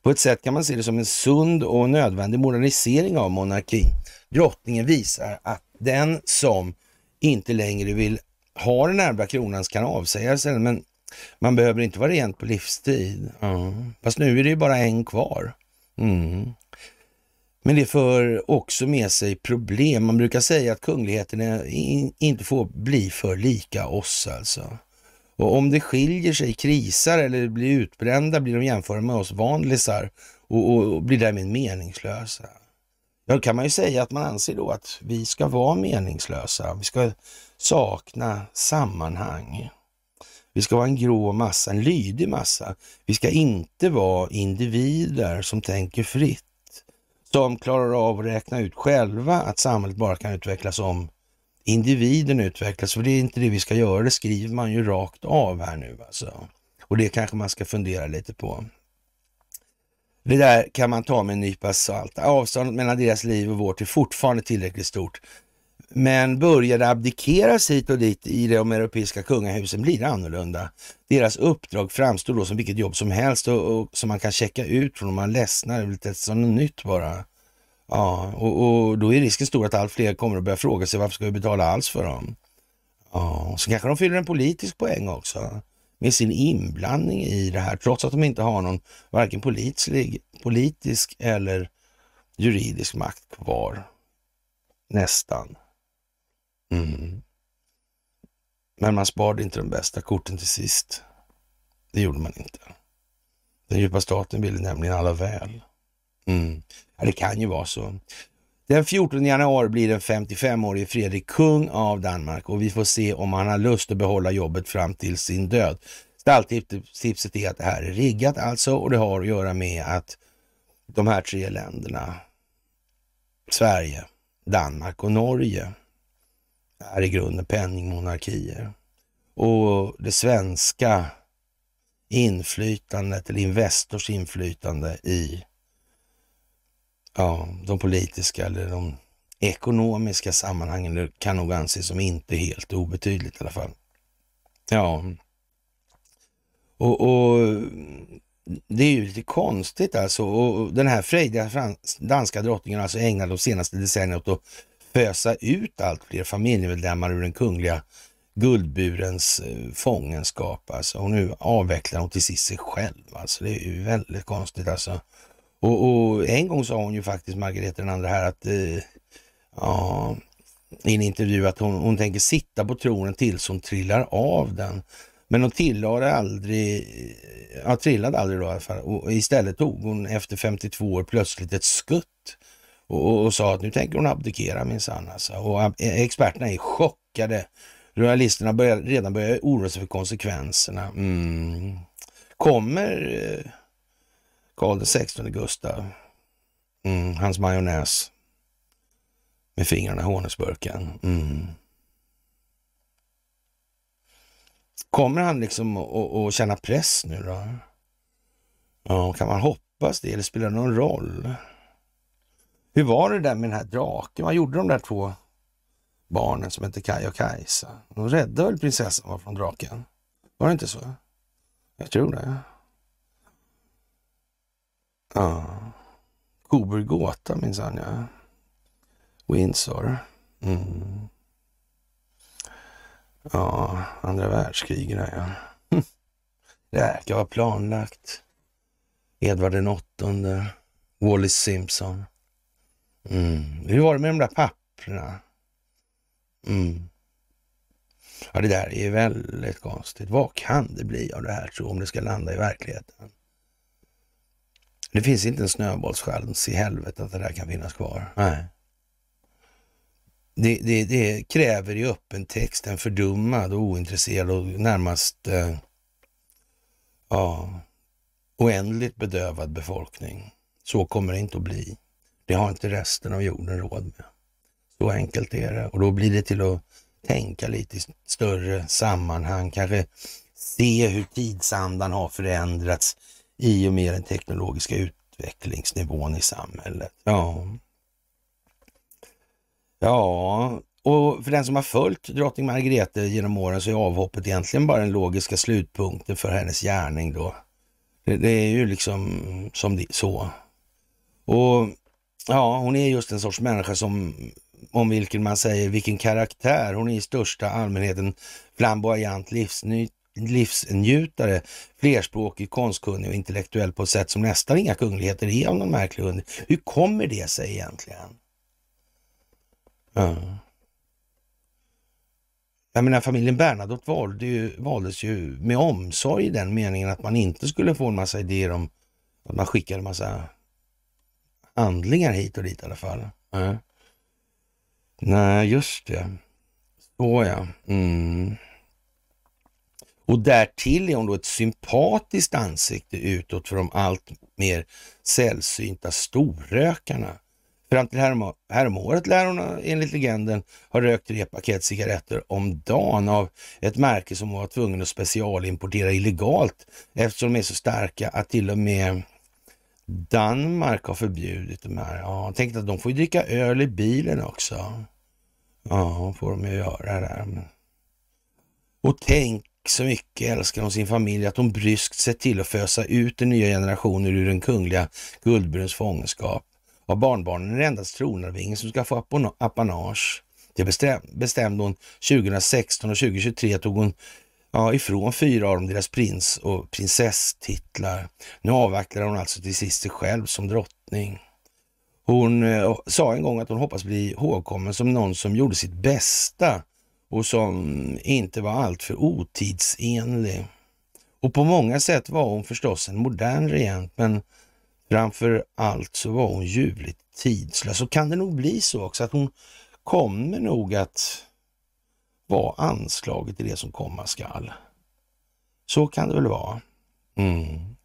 [SPEAKER 1] På ett sätt kan man se det som en sund och nödvändig modernisering av monarkin. Drottningen visar att den som inte längre vill ha den ärvda kronans kan avsäga sig men man behöver inte vara rent på livstid. Ja. Fast nu är det ju bara en kvar. Mm. Men det för också med sig problem. Man brukar säga att kungligheten inte får bli för lika oss alltså. Och om det skiljer sig, krisar eller blir utbrända blir de jämförda med oss vanlisar och, och, och blir därmed meningslösa. Då kan man ju säga att man anser då att vi ska vara meningslösa. Vi ska sakna sammanhang. Vi ska vara en grå massa, en lydig massa. Vi ska inte vara individer som tänker fritt de klarar av att räkna ut själva att samhället bara kan utvecklas om individen utvecklas. För det är inte det vi ska göra, det skriver man ju rakt av här nu alltså. Och det kanske man ska fundera lite på. Det där kan man ta med en nypa salt. Avståndet mellan deras liv och vårt är fortfarande tillräckligt stort. Men börjar det abdikeras hit och dit i de europeiska kungahusen blir det annorlunda. Deras uppdrag framstår då som vilket jobb som helst och, och som man kan checka ut från om man ledsnar eller lite som något nytt bara. Ja, och, och, då är risken stor att allt fler kommer att börja fråga sig varför ska vi betala alls för dem? Ja, så kanske de fyller en politisk poäng också med sin inblandning i det här, trots att de inte har någon varken politisk, politisk eller juridisk makt kvar. Nästan. Mm. Men man sparade inte de bästa korten till sist. Det gjorde man inte. Den djupa staten ville nämligen alla väl. Mm. Ja, det kan ju vara så. Den 14 januari blir den 55-årige Fredrik kung av Danmark och vi får se om han har lust att behålla jobbet fram till sin död. Stalltipset är att det här är riggat alltså och det har att göra med att de här tre länderna, Sverige, Danmark och Norge, är i grunden penningmonarkier. Och det svenska inflytandet, eller Investors inflytande i ja, de politiska eller de ekonomiska sammanhangen det kan nog anses som inte helt obetydligt i alla fall. Ja, och, och det är ju lite konstigt alltså. Och den här frejdiga danska drottningen alltså ägnade de senaste decennierna åt att fösa ut allt fler familjemedlemmar ur den kungliga guldburens eh, fångenskap. Alltså. Och nu avvecklar hon till sist sig själv. Alltså. Det är ju väldigt konstigt alltså. Och, och en gång sa hon ju faktiskt, Margareta den andra här, att eh, ja, i en intervju att hon, hon tänker sitta på tronen tills hon trillar av den. Men hon tillade aldrig, eh, ja, trillade aldrig då i alla fall. Och istället tog hon efter 52 år plötsligt ett skutt och, och, sa att nu tänker hon abdikera minsann. Alltså. Och eh, experterna är chockade. Royalisterna börjar, redan börja oroa sig för konsekvenserna. Mm. Kommer eh, Karl XVI Gustav, mm, hans majonnäs med fingrarna i honungsburken. Mm. Kommer han liksom att känna press nu då? Ja, kan man hoppas det eller spelar det någon roll? Hur var det där med den här draken? Vad gjorde de där två barnen som hette Kaj och Kajsa? De räddade väl prinsessan från draken? Var det inte så? Jag tror det. Ja. Coburg gåta minsann, ja. Windsor. Mm. Ja, andra världskriget där ja. Det verkar vara planlagt. Edvard den åttonde, Wallis Simpson. Mm. Hur var det med de där papperna? Mm. Ja, det där är väldigt konstigt. Vad kan det bli av det här tror om det ska landa i verkligheten? Det finns inte en snöbollschans i helvetet att det där kan finnas kvar. Nej. Det, det, det, kräver i öppen text en fördummad och ointresserad och närmast eh, ja, oändligt bedövad befolkning. Så kommer det inte att bli. Det har inte resten av jorden råd med. Så enkelt är det och då blir det till att tänka lite i större sammanhang, kanske se hur tidsandan har förändrats i och med den teknologiska utvecklingsnivån i samhället. Ja, ja och för den som har följt drottning Margrethe genom åren så är avhoppet egentligen bara den logiska slutpunkten för hennes gärning då. Det, det är ju liksom som det, så. Och ja, hon är just en sorts människa som om vilken man säger vilken karaktär. Hon är i största allmänheten flamboyant livsny, livsnjutare, flerspråkig, konstkunnig och intellektuell på ett sätt som nästan inga kungligheter är av någon märklig under. Hur kommer det sig egentligen? Ja. Jag menar familjen Bernadotte valde ju, valdes ju med omsorg i den meningen att man inte skulle få en massa idéer om att man skickade en massa handlingar hit och dit i alla fall. Ja. Nej, just det. Så ja. Mm. Och därtill är hon då ett sympatiskt ansikte utåt för de allt mer sällsynta storrökarna. Fram till härom, häromåret lär hon enligt legenden ha rökt tre paket cigaretter om dagen av ett märke som hon var tvungen att specialimportera illegalt eftersom de är så starka att till och med Danmark har förbjudit de här. Ja, tänk att de får ju dricka öl i bilen också. Ja, får de ju göra där. Och tänk så mycket älskar hon sin familj att hon bryskt sett till att fösa ut den nya generationen ur den kungliga Guldbruns fångenskap. Av barnbarnen är det endast tronarvingen som ska få apanage. Det bestämde hon 2016 och 2023 tog hon ja, ifrån fyra av dem deras prins och prinsesstitlar. Nu avvaktar hon alltså till sist sig själv som drottning. Hon eh, sa en gång att hon hoppas bli ihågkommen som någon som gjorde sitt bästa och som inte var alltför otidsenlig. Och på många sätt var hon förstås en modern regent, men framför allt så var hon ljuvligt tidslös. Och kan det nog bli så också att hon kommer nog att vara anslaget i det som komma skall. Så kan det väl vara. Mm.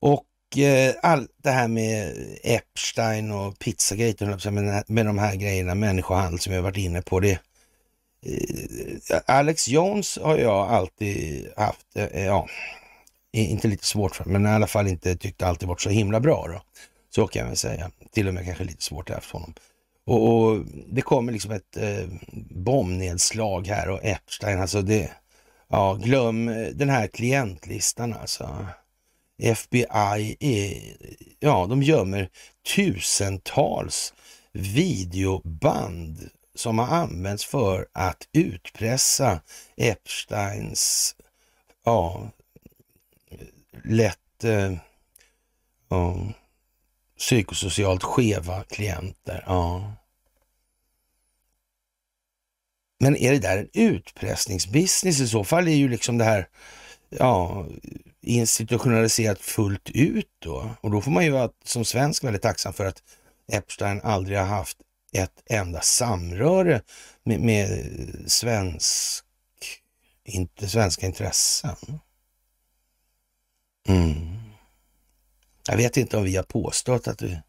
[SPEAKER 1] Och Eh, allt det här med Epstein och Pizzagate med, med de här grejerna, människohandel som vi har varit inne på. Det, eh, Alex Jones har jag alltid haft, eh, eh ja, inte lite svårt för, men i alla fall inte tyckt alltid varit så himla bra då. Så kan jag väl säga. Till och med kanske lite svårt haft honom. Och, och, det kommer liksom ett eh, bombnedslag här och Epstein, alltså det, ja glöm den här klientlistan alltså. FBI är, ja, de gömmer tusentals videoband som har använts för att utpressa Epsteins ja, lätt eh, ja, psykosocialt skeva klienter. Ja. Men är det där en utpressningsbusiness? I så fall är ju liksom det här ja, institutionaliserat fullt ut då. Och då får man ju vara som svensk väldigt tacksam för att Epstein aldrig har haft ett enda samröre med, med svensk, inte svenska intressen. Mm. Jag vet inte om vi har påstått att det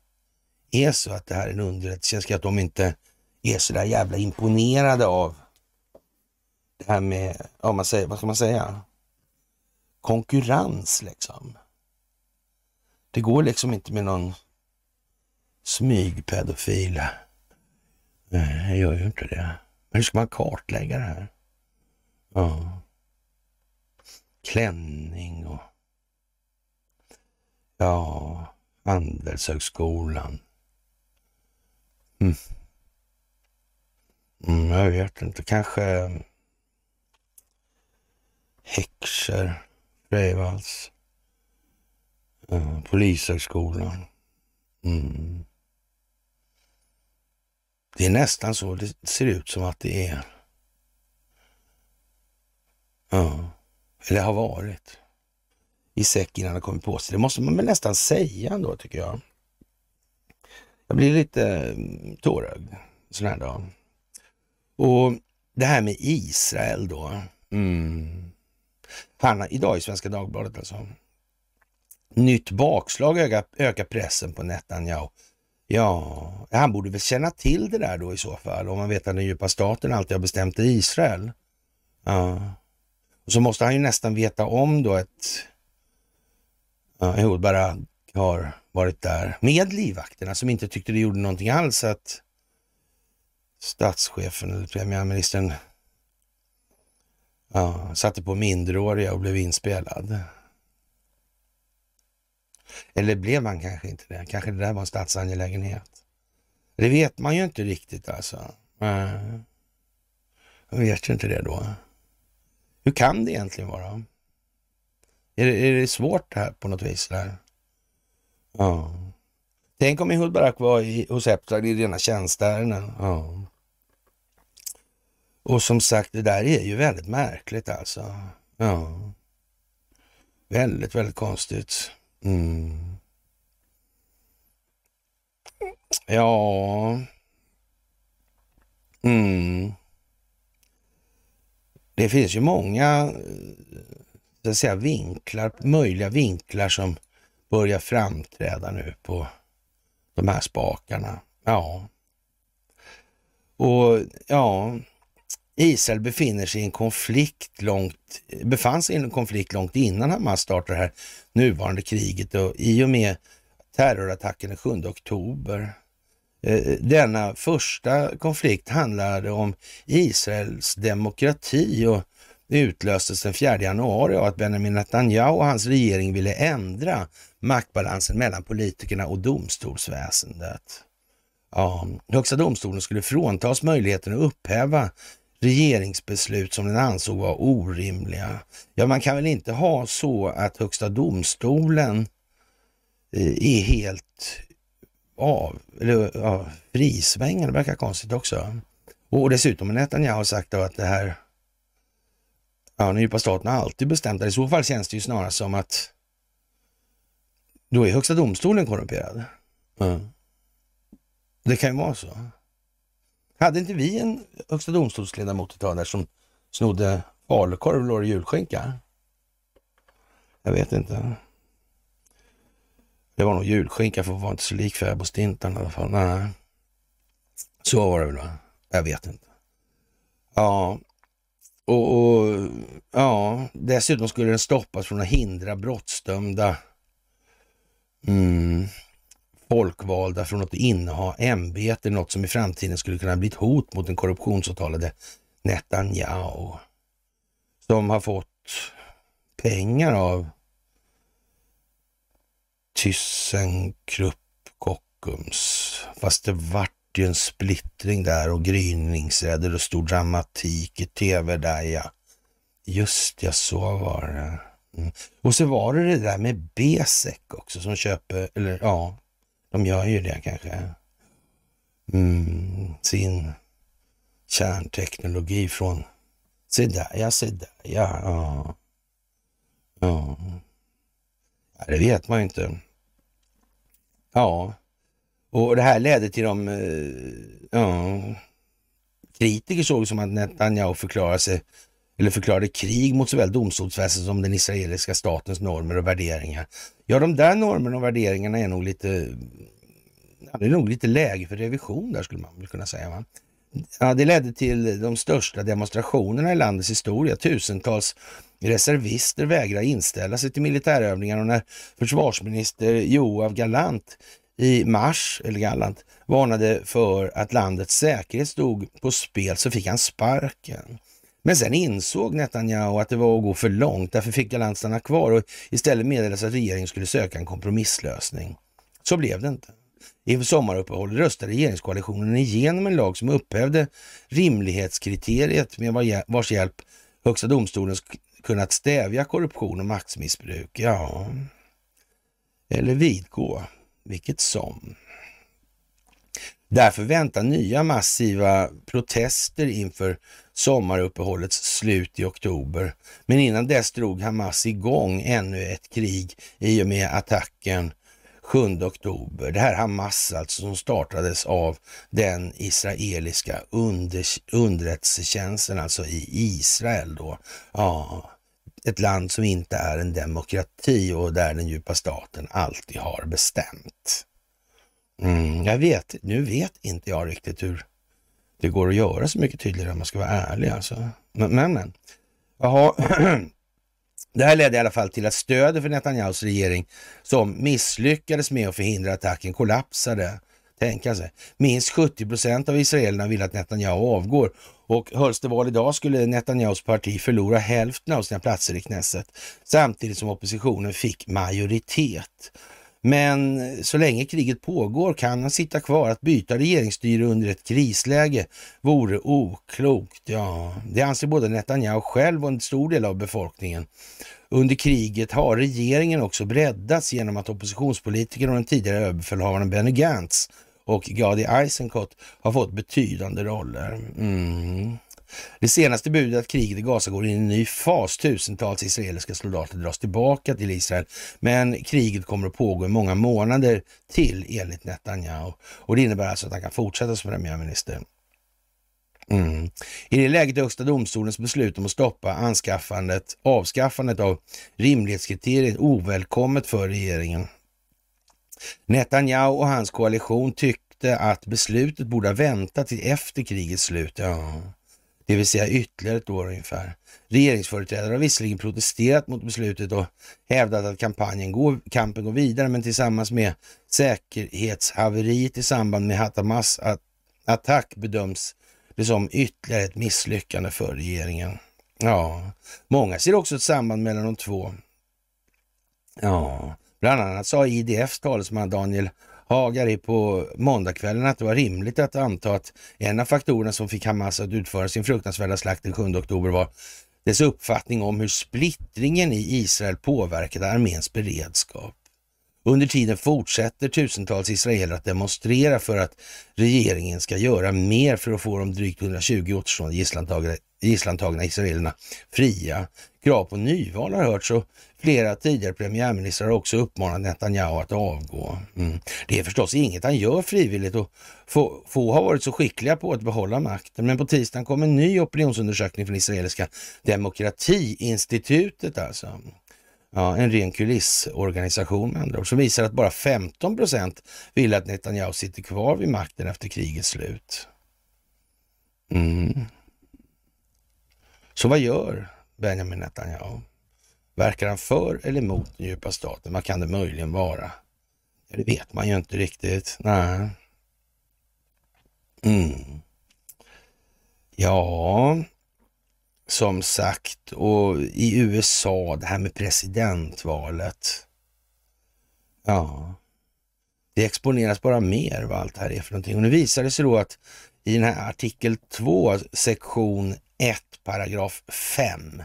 [SPEAKER 1] är så att det här är en underrättelsetjänst, att de inte är så där jävla imponerade av det här med, ja, man säger, vad ska man säga? Konkurrens liksom. Det går liksom inte med någon smygpedofil. Nej, jag gör ju inte det. Men hur ska man kartlägga det här? Ja. Klänning och ja, Handelshögskolan. Mm. Mm, jag vet inte, kanske häxor. Freivalds. Eh, polishögskolan. Mm. Det är nästan så det ser ut som att det är. Ja, eller har varit. I säck innan det kommit på sig. Det måste man väl nästan säga ändå tycker jag. Jag blir lite mm, tårögd sån här dag. Och det här med Israel då. Mm. Han, idag i Svenska Dagbladet alltså. Nytt bakslag ökar, ökar pressen på Netanyahu. Ja, han borde väl känna till det där då i så fall, om man vet att den djupa staten alltid har bestämt i Israel. Ja. Och så måste han ju nästan veta om då att ja, Ehud Barak har varit där med livvakterna som inte tyckte det gjorde någonting alls att statschefen eller premiärministern ja, satte på minderåriga och blev inspelad. Eller blev man kanske inte det? Kanske det där var en statsangelägenhet. Det vet man ju inte riktigt alltså. Jag vet ju inte det då. Hur kan det egentligen vara? Är det, är det svårt det här på något vis? Där? Ja. Tänk om Ehud Barak var i, hos Epstein i rena tjänsteärenden. Ja. Och som sagt, det där är ju väldigt märkligt alltså. Ja. Väldigt, väldigt konstigt. Mm. Ja. Mm. Det finns ju många eh, så att säga, vinklar, möjliga vinklar som börjar framträda nu på de här spakarna. Ja. Och ja, Israel befinner sig i en konflikt långt, befann sig i en konflikt långt innan Hamas startade det här nuvarande kriget och i och med terrorattacken den 7 oktober. Eh, denna första konflikt handlade om Israels demokrati och utlöstes den 4 januari av att Benjamin Netanyahu och hans regering ville ändra maktbalansen mellan politikerna och domstolsväsendet. Ja, Högsta domstolen skulle fråntas möjligheten att upphäva regeringsbeslut som den ansåg var orimliga. Ja, man kan väl inte ha så att Högsta domstolen eh, är helt av, eller, ja, frisvängande, det verkar konstigt också. Och dessutom har Netanyahu sagt att det här, ja, den djupa staten har alltid bestämt det. I så fall känns det ju snarare som att då är Högsta domstolen korrumperad. Mm. Det kan ju vara så. Hade inte vi en Högsta domstolsledamot ett tag där som snodde falukorv och julskinka? Jag vet inte. Det var nog julskinka för att vara inte så lik fäbodstintan i alla fall. Nej. Så var det väl va? Jag vet inte. Ja, och, och, ja, dessutom skulle den stoppas från att hindra brottsdömda mm, folkvalda från att inneha ämbete, något som i framtiden skulle kunna bli ett hot mot den korruptionsåtalade Netanyahu, som har fått pengar av ThyssenKrupp Kockums. Fast det vart ju en splittring där och gryningsräder och stor dramatik i tv där ja. Just ja, så var det. Mm. Och så var det det där med Besek också som köper, eller ja, de gör ju det kanske. Mm, sin kärnteknologi från se där, ja, se där, ja, ja. ja. Det vet man ju inte. Ja, och det här ledde till de eh, ja, kritiker såg som att Netanyahu förklarade sig eller förklarade krig mot såväl domstolsväsendet som den israeliska statens normer och värderingar. Ja, de där normerna och värderingarna är nog lite, ja, det är nog lite läge för revision där skulle man väl kunna säga. Va? Ja, det ledde till de största demonstrationerna i landets historia. Tusentals reservister vägrade inställa sig till militärövningar och när försvarsminister Joav Galant i mars, eller Gallant, varnade för att landets säkerhet stod på spel så fick han sparken. Men sen insåg Netanyahu att det var att gå för långt. Därför fick Galant stanna kvar och istället meddelades att regeringen skulle söka en kompromisslösning. Så blev det inte. Inför sommaruppehållet röstade regeringskoalitionen igenom en lag som upphävde rimlighetskriteriet med vars hjälp Högsta domstolen kunnat stävja korruption och maktmissbruk. Ja, eller vidgå, vilket som. Därför väntar nya massiva protester inför sommaruppehållets slut i oktober. Men innan dess drog Hamas igång ännu ett krig i och med attacken 7 oktober. Det här Hamas alltså som startades av den israeliska under, underrättelsetjänsten, alltså i Israel då. Ja, ett land som inte är en demokrati och där den djupa staten alltid har bestämt. Mm, jag vet, nu vet inte jag riktigt hur det går att göra så mycket tydligare om man ska vara ärlig alltså. Men, men. men. Jaha. Det här ledde i alla fall till att stödet för Netanyahus regering som misslyckades med att förhindra attacken kollapsade. Tänka alltså. sig. Minst 70 procent av israelerna vill att Netanyahu avgår och hölls det val idag skulle Netanyahus parti förlora hälften av sina platser i Knesset samtidigt som oppositionen fick majoritet. Men så länge kriget pågår kan han sitta kvar. Att byta regeringsstyre under ett krisläge vore oklokt. Ja, det anser både Netanyahu själv och en stor del av befolkningen. Under kriget har regeringen också breddats genom att oppositionspolitiker och den tidigare överbefälhavaren Benny Gantz och Gadi Eisenkot har fått betydande roller. Mm. Det senaste budet att kriget i Gaza går in i en ny fas. Tusentals israeliska soldater dras tillbaka till Israel. Men kriget kommer att pågå i många månader till enligt Netanyahu. Och det innebär alltså att han kan fortsätta som premiärminister. Mm. I det läget är Högsta domstolens beslut om att stoppa anskaffandet, avskaffandet av rimlighetskriteriet ovälkommet för regeringen. Netanyahu och hans koalition tyckte att beslutet borde ha väntat till efter krigets slut. Ja det vill säga ytterligare ett år ungefär. Regeringsföreträdare har visserligen protesterat mot beslutet och hävdat att kampanjen går, kampen går vidare, men tillsammans med säkerhetshaveriet i samband med Hatamas attack bedöms det som ytterligare ett misslyckande för regeringen. Ja, många ser också ett samband mellan de två. Ja, bland annat sa IDFs talesman Daniel Hagari på måndagskvällen att det var rimligt att anta att en av faktorerna som fick Hamas att utföra sin fruktansvärda slakt den 7 oktober var dess uppfattning om hur splittringen i Israel påverkade arméns beredskap. Under tiden fortsätter tusentals israeler att demonstrera för att regeringen ska göra mer för att få de drygt 120 återstående gisslantagna israelerna fria. Krav på nyval har hörts och flera tidigare premiärministrar har också uppmanat Netanyahu att avgå. Mm. Det är förstås inget han gör frivilligt och få, få har varit så skickliga på att behålla makten. Men på tisdagen kom en ny opinionsundersökning från israeliska demokratiinstitutet alltså. Ja, en ren kulissorganisation med andra ord, som visar att bara 15 procent vill att Netanyahu sitter kvar vid makten efter krigets slut. Mm. Så vad gör Benjamin Netanyahu? Verkar han för eller emot den djupa staten? Vad kan det möjligen vara? Det vet man ju inte riktigt. Nej. Mm. Ja, som sagt, och i USA, det här med presidentvalet. Ja, det exponeras bara mer vad allt det här är för någonting. Och nu visar det sig då att i den här artikel 2, sektion 1, paragraf 5,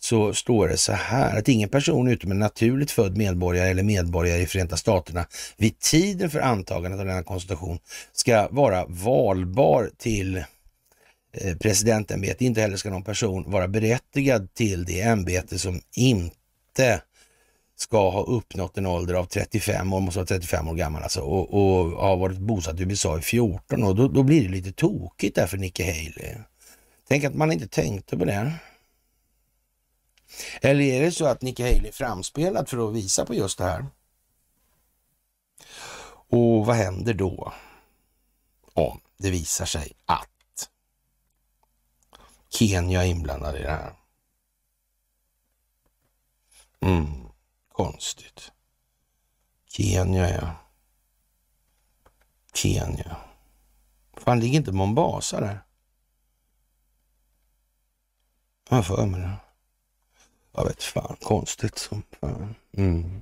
[SPEAKER 1] så står det så här att ingen person utom en naturligt född medborgare eller medborgare i Förenta Staterna vid tiden för antagandet av denna konstitution ska vara valbar till eh, presidentämbete. Inte heller ska någon person vara berättigad till det ämbete som inte ska ha uppnått en ålder av 35 år, måste vara 35 år gammal alltså, och, och har varit bosatt i USA i 14 år. Då, då blir det lite tokigt där för Nikki Haley. Tänk att man inte tänkte på det. Eller är det så att Nikki Haley är framspelad för att visa på just det här? Och vad händer då om det visar sig att Kenya är inblandad i det här. Mm, konstigt. Kenya, ja. Kenya. Fan, ligger inte Mombasa där? Jag för mig det. Jag vet fan, konstigt som fan. Mm.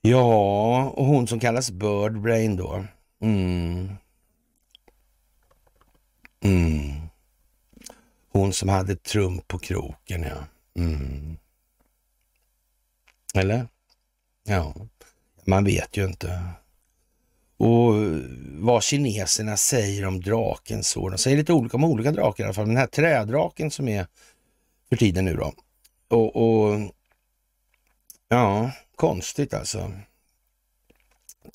[SPEAKER 1] Ja, och hon som kallas Birdbrain då. Mm. Mm. Hon som hade Trump på kroken, ja. Mm. Eller? Ja, man vet ju inte. Och vad kineserna säger om draken. Så De säger lite olika om olika drakar i alla fall. Den här trädraken som är för tiden nu då. Och, och ja, konstigt alltså.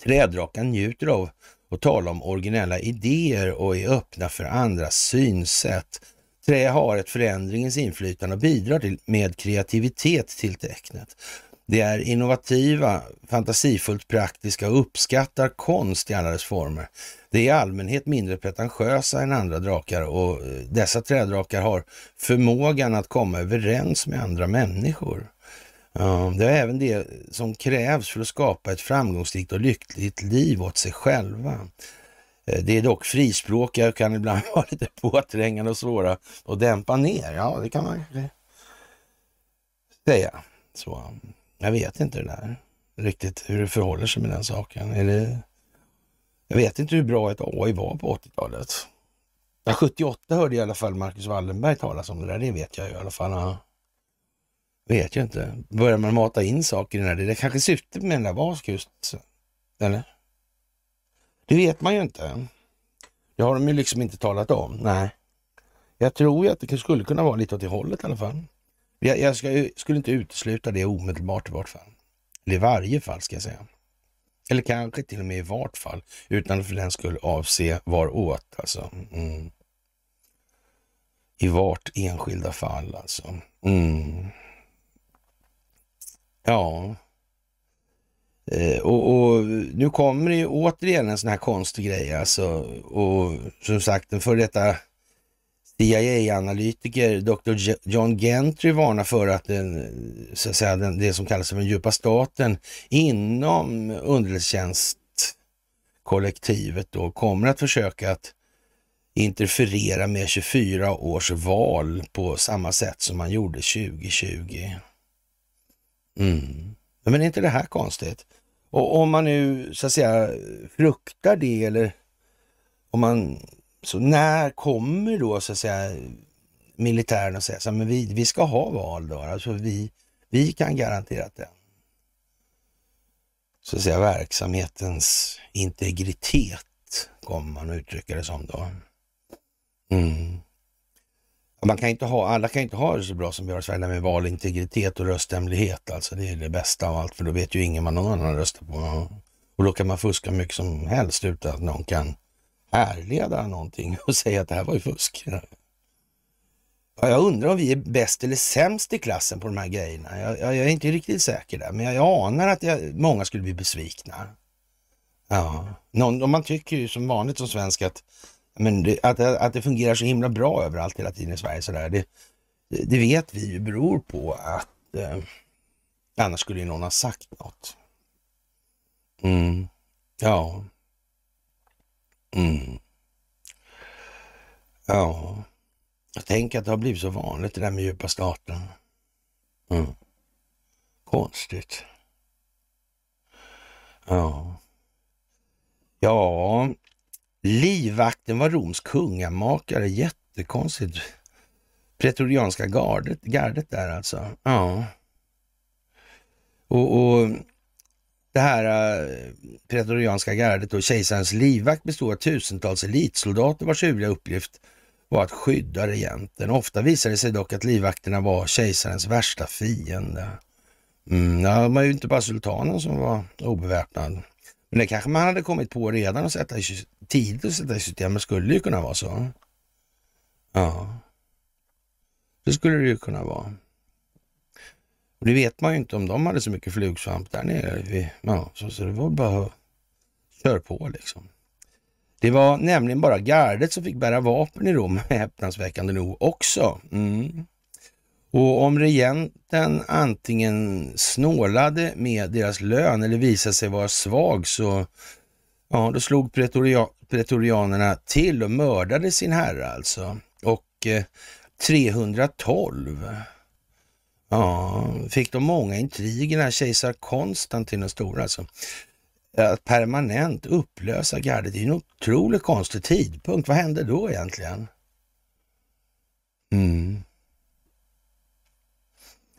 [SPEAKER 1] Trädrakan njuter av att tala om originella idéer och är öppna för andras synsätt. Trä har ett förändringens inflytande och bidrar till, med kreativitet till tecknet. De är innovativa, fantasifullt praktiska och uppskattar konst i alla dess former. De är i allmänhet mindre pretentiösa än andra drakar och eh, dessa trädrakar har förmågan att komma överens med andra människor. det är även det som krävs för att skapa ett framgångsrikt och lyckligt liv åt sig själva. Eh, det är dock frispråkiga och kan ibland vara lite påträngande och svåra att dämpa ner. Ja, det kan man säga. Så. Jag vet inte det där riktigt hur det förhåller sig med den saken. Eller, jag vet inte hur bra ett AI var på 80-talet. Ja, 78 hörde i alla fall Marcus Wallenberg talas om det där, det vet jag i alla fall. Ja. Vet jag inte. Börjar man mata in saker i den här, det kanske syftet med den där var just, eller? Det vet man ju inte. Det har de ju liksom inte talat om. Nej. Jag tror ju att det skulle kunna vara lite åt det hållet i alla fall. Jag, jag ska, skulle inte utesluta det omedelbart i vart fall. Eller i varje fall ska jag säga. Eller kanske till och med i vart fall, utan för den skulle avse var åt alltså. Mm. I vart enskilda fall alltså. Mm. Ja. Eh, och, och, nu kommer det ju återigen en sån här konstig grej alltså. Och som sagt, den före detta CIA-analytiker Dr. John Gentry varnar för att, den, så att säga, den, det som kallas för den djupa staten inom underrättelsetjänstkollektivet då kommer att försöka att interferera med 24 års val på samma sätt som man gjorde 2020. Mm. Men är inte det här konstigt? Och om man nu så att säga fruktar det eller om man så när kommer då så att säga militären och säga så men vi, vi ska ha val då, alltså vi, vi kan garantera att den så att säga verksamhetens integritet kommer man att uttrycka det som då. Mm. Man kan inte ha, alla kan inte ha det så bra som vi har i Sverige med valintegritet och rösthemlighet. Alltså det är det bästa av allt, för då vet ju ingen vad någon annan röstar på. Och då kan man fuska mycket som helst utan att någon kan härleda någonting och säga att det här var ju fusk. Jag undrar om vi är bäst eller sämst i klassen på de här grejerna. Jag, jag, jag är inte riktigt säker där, men jag, anar att jag, många skulle bli besvikna. Ja, Någon, och man tycker ju som vanligt som svensk att, men det, att, att det fungerar så himla bra överallt hela tiden i Sverige. Sådär. Det, det vet vi ju beror på att eh, annars skulle ju någon ha sagt något. Mm. Ja. Mm. Ja, jag tänker att det har blivit så vanligt det där med djupa staten. Mm. Konstigt. Ja. Ja, livvakten var Roms kungamakare. Jättekonstigt. Pretorianska gardet, gardet där alltså. Ja. Och, och det här äh, pretorianska gardet och kejsarens livvakt bestod av tusentals elitsoldater vars huvudliga uppgift var att skydda regenten. Ofta visade det sig dock att livvakterna var kejsarens värsta fiende. Mm, ja, det var ju inte bara sultanen som var obeväpnad. Men det kanske man hade kommit på redan och sätta i, tidigt att sätta i system. Det skulle ju kunna vara så. Ja, det skulle det ju kunna vara. Och det vet man ju inte om de hade så mycket flugsvamp där nere. Ja, så, så det var bara att köra på liksom. Det var nämligen bara gardet som fick bära vapen i Rom, häpnadsväckande nog också. Mm. Och om regenten antingen snålade med deras lön eller visade sig vara svag så ja, då slog pretoria pretorianerna till och mördade sin herre alltså. Och eh, 312 Ja, fick de många intriger när kejsar Konstantin den stora alltså. Eh, att permanent upplösa gardet, det är en otroligt konstig tidpunkt. Vad hände då egentligen? Mm.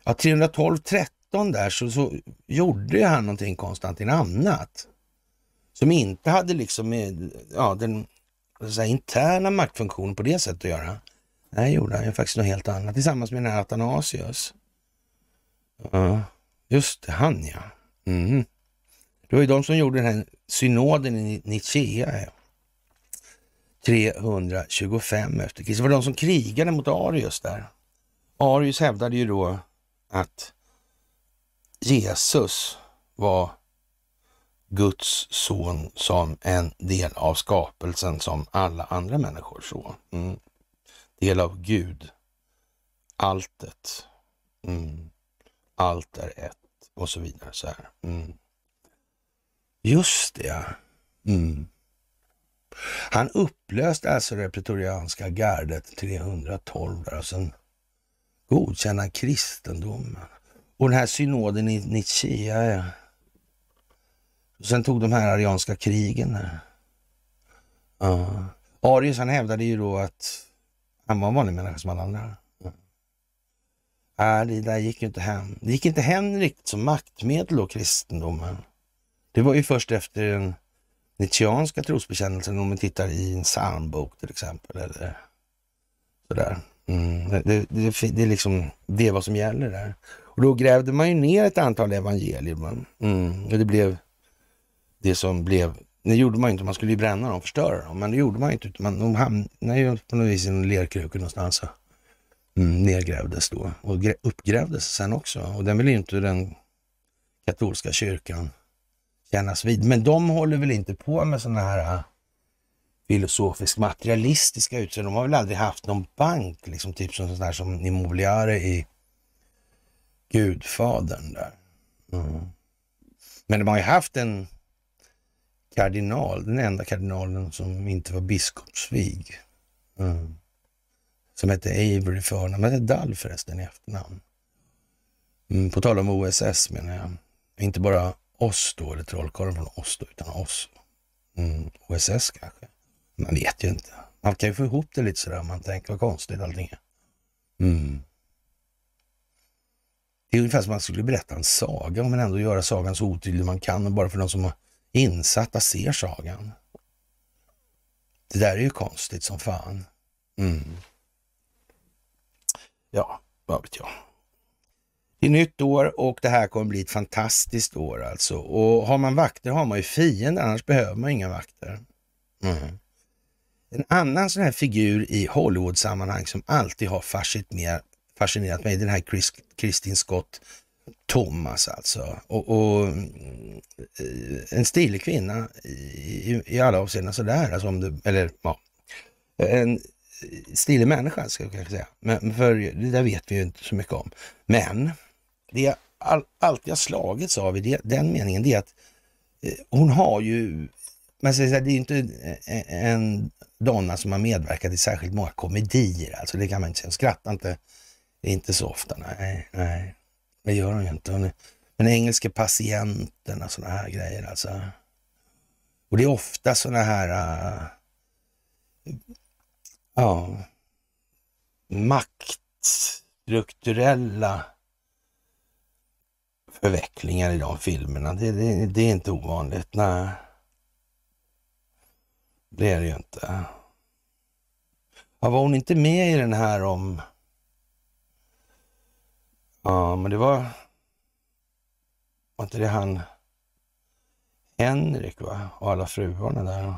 [SPEAKER 1] Ja, 312-13 där så, så gjorde han någonting konstantin annat. Som inte hade liksom med ja, den säga, interna maktfunktionen på det sättet att göra. Nej, gjorde han ju faktiskt något helt annat tillsammans med den här Athanasius. Ja, just det, han ja. Mm. Det var ju de som gjorde den här synoden i Nicaea. 325 efter Kristus. Det var de som krigade mot Arius där. Arius hävdade ju då att Jesus var Guds son som en del av skapelsen som alla andra människor så. Mm. Del av Gud. Alltet. Mm. Allt är ett och så vidare. så här. Mm. Just det, ja. Mm. Han upplöste alltså det pretorianska gardet 312 där och sen godkände han kristendomen. Och den här synoden i Nicaea, ja. Och sen tog de här arianska krigen där. Ja. Arius han hävdade ju då att han var en vanlig människa som alla andra. Nej, det där gick ju inte hem. Det gick inte hem riktigt som maktmedel då, kristendomen. Det var ju först efter den nietzscheanska trosbekännelsen, om man tittar i en psalmbok till exempel. Eller sådär. Mm. Det, det, det, det, är liksom det är vad som gäller där. Och då grävde man ju ner ett antal evangelier. Mm. Och det blev det som blev, det gjorde man ju inte, man skulle ju bränna dem, förstöra dem, men det gjorde man ju inte, man, de hamnade ju på något vis i en lerkruka någonstans. Mm, nedgrävdes då och uppgrävdes sen också. Och den vill ju inte den katolska kyrkan kännas vid. Men de håller väl inte på med sådana här äh, filosofisk materialistiska utseendet. De har väl aldrig haft någon bank, liksom typ som sån som Immobiliare i Gudfadern där. Mm. Men de har ju haft en kardinal, den enda kardinalen som inte var biskopsvig. Mm. Som hette Avery i förnamn, Han hette Dall förresten i efternamn. Mm, på tal om OSS menar jag. Inte bara oss då, eller trollkarlen från oss då, utan oss. Mm, OSS kanske. Man vet ju inte. Man kan ju få ihop det lite sådär, man tänker vad konstigt allting är. Mm. Det är ungefär som man skulle berätta en saga, men ändå göra sagan så otydlig man kan, bara för de som är insatta ser sagan. Det där är ju konstigt som fan. Mm. Ja, vad vet jag. Det är nytt år och det här kommer bli ett fantastiskt år alltså. Och har man vakter har man ju fiender, annars behöver man inga vakter. Mm. En annan sån här figur i Hollywood-sammanhang som alltid har fascinerat mig, den här Chris, Kristin Scott Thomas alltså. Och, och eh, en stilig kvinna i, i alla avseenden sådär, alltså om det, eller ja, en stilig människa ska jag kanske säga. Men för det där vet vi ju inte så mycket om. Men det jag all, alltid har slagits av i det, den meningen, det är att eh, hon har ju, man säger så här, det är ju inte en donna som har medverkat i särskilt många komedier, alltså det kan man inte säga. Hon skrattar inte, inte så ofta, nej, nej. Det gör hon ju inte. Hon är, den engelska patienten och sådana här grejer alltså. Och det är ofta sådana här, uh, ja, maktstrukturella förvecklingar i de filmerna. Det, det, det, är inte ovanligt. Nej. Det är det ju inte. Ja, var hon inte med i den här om... Ja, men det var... Var inte det han... Henrik va? Och alla fruarna där.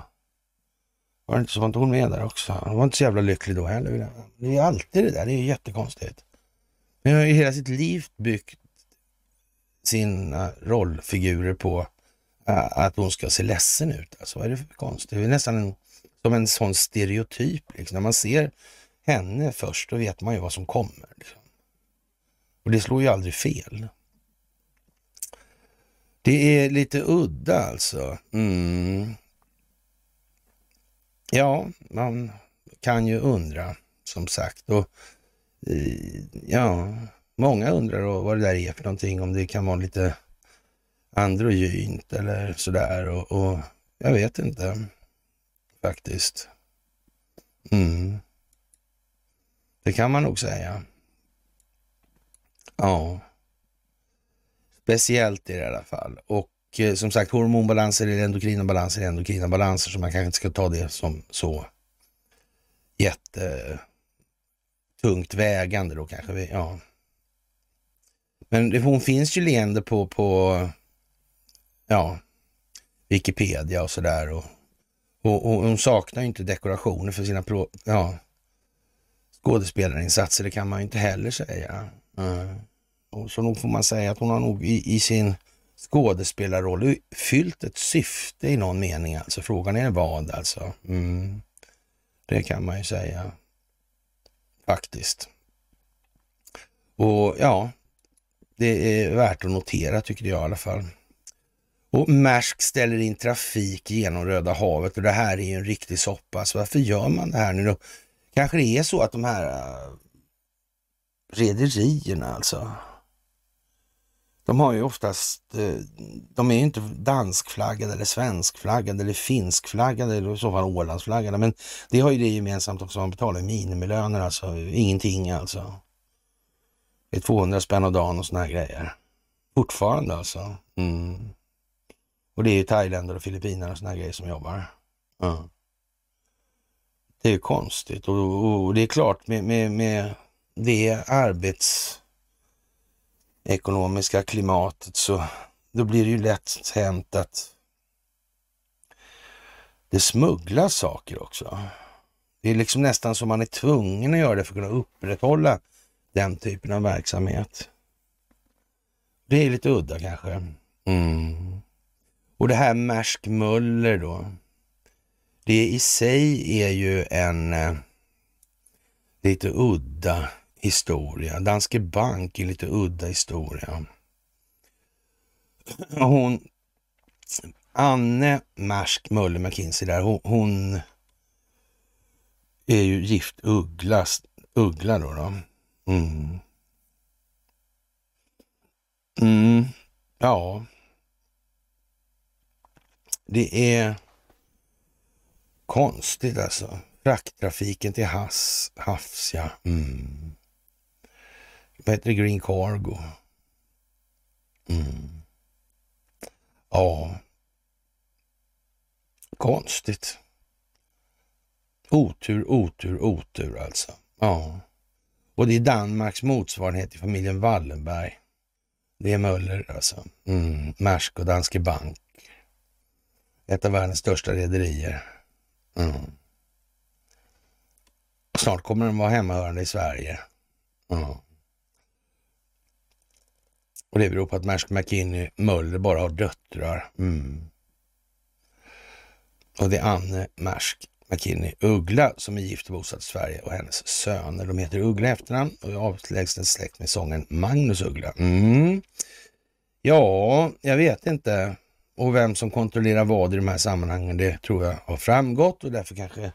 [SPEAKER 1] Var det inte så? Var inte hon med där också? Hon var inte så jävla lycklig då heller. Det är alltid det där. Det är jättekonstigt. Men hon har ju hela sitt liv byggt sina rollfigurer på äh, att hon ska se ledsen ut. Alltså, vad är det för konstigt? Det är nästan en, som en sån stereotyp. Liksom. När man ser henne först, då vet man ju vad som kommer. Liksom. Och det slår ju aldrig fel. Det är lite udda alltså. Mm. Ja, man kan ju undra som sagt. Och, ja, Många undrar vad det där är för någonting, om det kan vara lite androgynt eller sådär. Och, och jag vet inte faktiskt. Mm. Det kan man nog säga. Ja. Speciellt i det i alla fall. Och eh, som sagt, hormonbalanser är endokrina balanser är endokrina balanser, så man kanske inte ska ta det som så jättetungt vägande då kanske. Vi, ja. Men hon finns ju leende på, på ja, Wikipedia och sådär. Och, och, och, hon saknar ju inte dekorationer för sina pro, ja, skådespelarinsatser, det kan man ju inte heller säga. Mm. Och så nog får man säga att hon har nog i, i sin skådespelarroll fyllt ett syfte i någon mening. Alltså frågan är vad alltså. Mm. Det kan man ju säga. Faktiskt. Och ja, det är värt att notera tycker jag i alla fall. Och Maersk ställer in trafik genom Röda havet och det här är ju en riktig soppa. Så varför gör man det här nu då? Kanske det är så att de här äh, rederierna alltså, de har ju oftast, eh, de är ju inte danskflaggade eller svenskflaggade eller finskflaggade eller i så fall Ålandsflaggade. Men det har ju det gemensamt också, man betalar minimilöner alltså, ingenting alltså. Det är 200 spänn om dagen och såna här grejer. Fortfarande alltså. Mm. Och det är ju thailändare och filippinare och såna här grejer som jobbar. Mm. Det är konstigt och, och, det är klart med, med, med det ekonomiska klimatet så då blir det ju lätt hänt att det smugglas saker också. Det är liksom nästan som man är tvungen att göra det för att kunna upprätthålla den typen av verksamhet. Det är lite udda kanske. Mm. Och det här Maersk Möller då. Det i sig är ju en eh, lite udda historia. Danske Bank är lite udda historia. Hon, Anne Märsk Möller McKinsey där, hon, hon är ju gift uggla, uggla då. då. Mm. Mm. Ja. Det är konstigt alltså. Frakttrafiken till havs, havs ja. Mm. Vad heter det? Green Cargo. Mm. Ja. Konstigt. Otur, otur, otur alltså. Ja. Och det är Danmarks motsvarighet till familjen Wallenberg. Det är Möller alltså. Mm. Maersk och Danske Bank. Ett av världens största rederier. Mm. Snart kommer de vara hemmahörande i Sverige. Mm. Och det beror på att Mersk McKinney Möller bara har döttrar. Mm. Och det är Anne Mersk McKinney Uggla som är gift och bosatt i Sverige och hennes söner. De heter Uggla efternamn och är avlägsen släkt med sången Magnus Uggla. Mm. Ja, jag vet inte. Och vem som kontrollerar vad i de här sammanhangen, det tror jag har framgått och därför kanske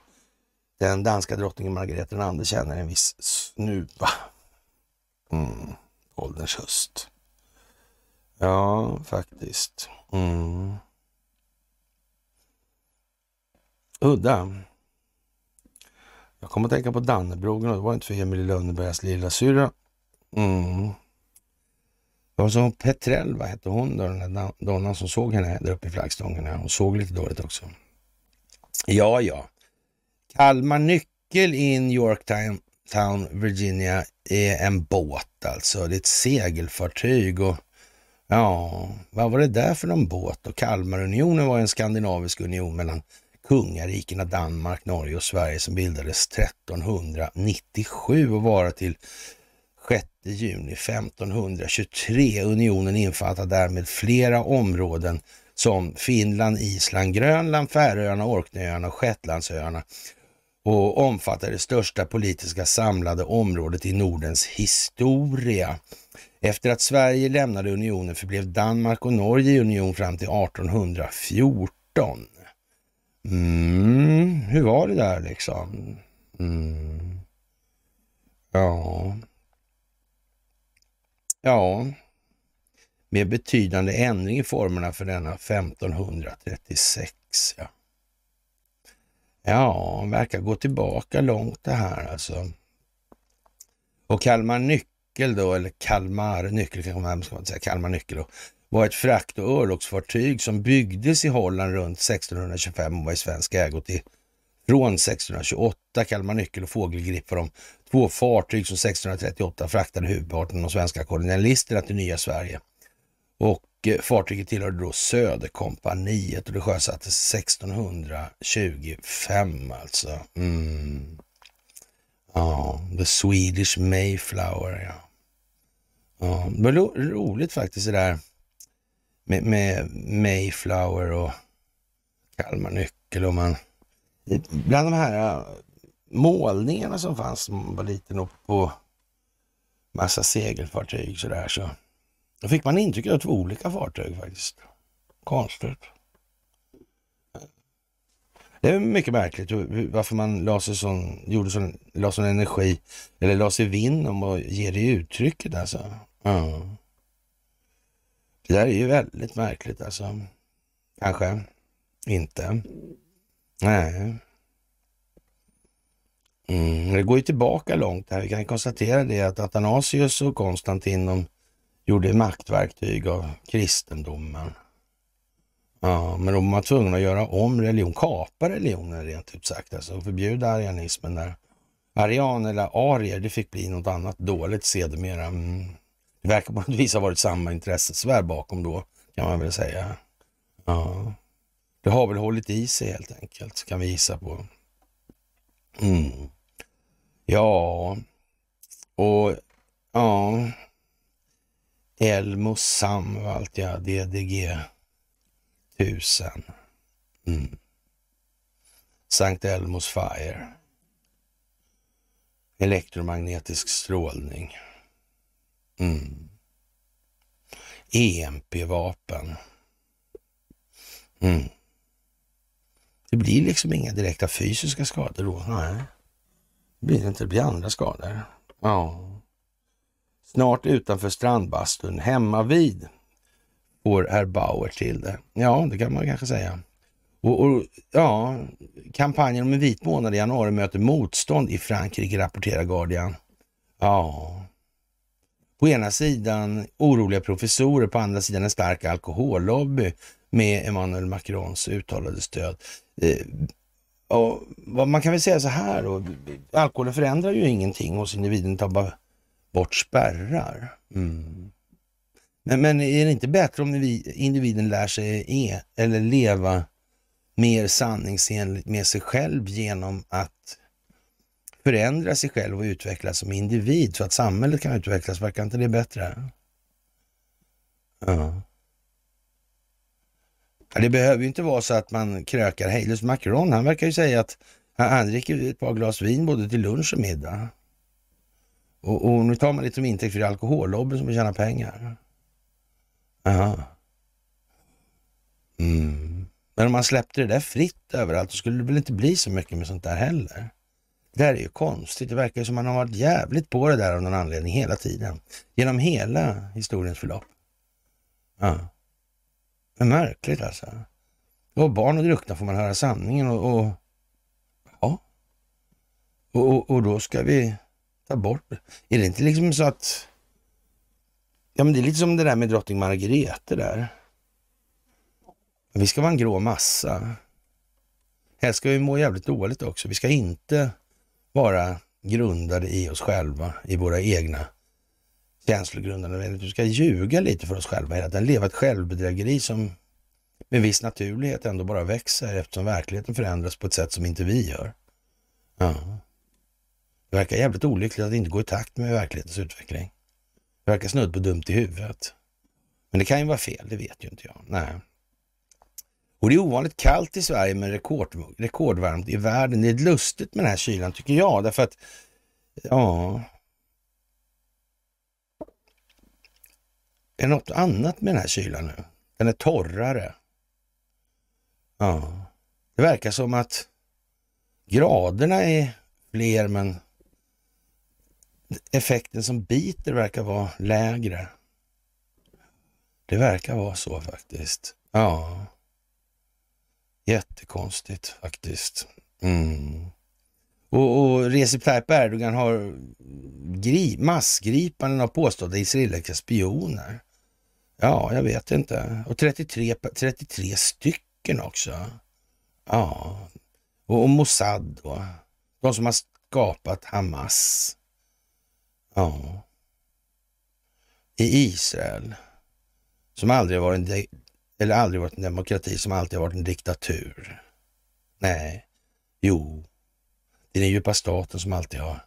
[SPEAKER 1] den danska drottningen Margareta II känner en viss snuva. Mm. Ålderns höst. Ja, faktiskt. Mm. Udda. Jag kommer att tänka på Dannebrogen och det var inte för Emil Lönnebergas lilla syra. Mm. Det var som Petrell, vad hette hon då, den där donnan som såg henne där uppe i flaggstången. Hon såg lite dåligt också. Ja, ja. Kalmar Nyckel in Yorktown, Virginia är en båt alltså. Det är ett segelfartyg och ja, vad var det där för någon båt? Och Kalmarunionen var en skandinavisk union mellan kungarikena Danmark, Norge och Sverige som bildades 1397 och varar till 6 juni 1523. Unionen infattar därmed flera områden som Finland, Island, Grönland, Färöarna, Orkneyöarna och Shetlandsöarna och omfattar det största politiska samlade området i Nordens historia. Efter att Sverige lämnade unionen förblev Danmark och Norge i union fram till 1814. Mm, hur var det där liksom? Mm. Ja. Ja. Med betydande ändring i formerna för denna 1536. Ja. Ja, verkar gå tillbaka långt det här alltså. Och Kalmar Nyckel nyckel då, eller Kalmar nyckel kanske man ska säga, Kalmar nyckel då, var ett frakt och örlogsfartyg som byggdes i Holland runt 1625 och var i svensk ägo till från 1628. Kalmar nyckel och fågelgrip var de två fartyg som 1638 fraktade huvudparten av de svenska kolonialisterna till nya Sverige. Och eh, fartyget tillhörde då Söderkompaniet och det sjösattes 1625 alltså. Mm. Ja, The Swedish Mayflower, ja ja det var ro roligt faktiskt det där med, med Mayflower och Kalmar nyckel och man bland de här äh, målningarna som fanns som man var liten och på massa segelfartyg sådär så då fick man intrycket av två olika fartyg faktiskt. Konstigt. Det är mycket märkligt varför man la sig sån, gjorde sån, la sån energi, eller la sig vinn om att ge det uttrycket alltså. Ja. Det där är ju väldigt märkligt alltså. Kanske inte. Nej. Mm, det går ju tillbaka långt här. Vi kan konstatera det att Athanasius och Konstantin de gjorde maktverktyg av kristendomen. Ja, men de var tvungna att göra om religion, kapa religionen rent ut sagt, alltså förbjuda arianismen där. Arian eller arier, det fick bli något annat dåligt sedermera. Mm. Det verkar på något vis ha varit samma intressesfär bakom då, kan man väl säga. Ja. Det har väl hållit i sig helt enkelt, kan vi gissa på. Mm. Ja, och ja, Elmo Samvalt, ja, DDG 1000. Mm. Sankt Elmos Fire. Elektromagnetisk strålning. Mm. EMP-vapen. Mm. Det blir liksom inga direkta fysiska skador då. Nej, det blir inte. Det blir andra skador. Ja. Snart utanför strandbastun, hemma vid får herr Bauer till det. Ja, det kan man kanske säga. Och, och, ja, kampanjen om en vit månad i januari möter motstånd i Frankrike, rapporterar Guardian. Ja. På ena sidan oroliga professorer, på andra sidan en stark alkohollobby med Emmanuel Macrons uttalade stöd. Eh, och man kan väl säga så här då, alkoholen förändrar ju ingenting hos individen, tar bara bort spärrar. Mm. Men, men är det inte bättre om individen lär sig e, eller leva mer sanningsenligt med sig själv genom att förändra sig själv och utvecklas som individ så att samhället kan utvecklas? Verkar inte det bättre? Ja. Det behöver ju inte vara så att man krökar hejdlöst. Macron, han verkar ju säga att han dricker ett par glas vin både till lunch och middag. Och, och nu tar man lite som intäkt för alkohollobbyn som vill tjäna pengar. Jaha. Mm. Men om man släppte det där fritt överallt så skulle det väl inte bli så mycket med sånt där heller. Det där är ju konstigt. Det verkar som man har varit jävligt på det där av någon anledning hela tiden. Genom hela historiens förlopp. Ja. Men märkligt alltså. Och barn och druckna får man höra sanningen och, och ja. Och, och, och, då ska vi ta bort. Är det inte liksom så att Ja, men det är lite som det där med drottning Margrethe där. Vi ska vara en grå massa. Här ska vi må jävligt dåligt också. Vi ska inte vara grundade i oss själva, i våra egna känslogrundande. Vi ska ljuga lite för oss själva hela tiden. Leva ett självbedrägeri som med viss naturlighet ändå bara växer eftersom verkligheten förändras på ett sätt som inte vi gör. Ja. Det verkar jävligt olyckligt att inte gå i takt med verklighetens utveckling. Det verkar snudd på dumt i huvudet. Men det kan ju vara fel, det vet ju inte jag. Nej. Och det är ovanligt kallt i Sverige men rekord, rekordvarmt i världen. Det är lustigt med den här kylan tycker jag, därför att ja, är det något annat med den här kylan nu? Den är torrare. Ja, det verkar som att graderna är fler men effekten som biter verkar vara lägre. Det verkar vara så faktiskt. Ja. Jättekonstigt faktiskt. Mm. Och, och Recep Tayyip Erdogan har gri, massgripanden av påstådda israeliska spioner. Ja, jag vet inte. Och 33, 33 stycken också. Ja, och, och Mossad då. De som har skapat Hamas. Ja. I Israel. Som aldrig varit en, eller aldrig varit en demokrati, som alltid har varit en diktatur. Nej, jo, det är den djupa staten som alltid har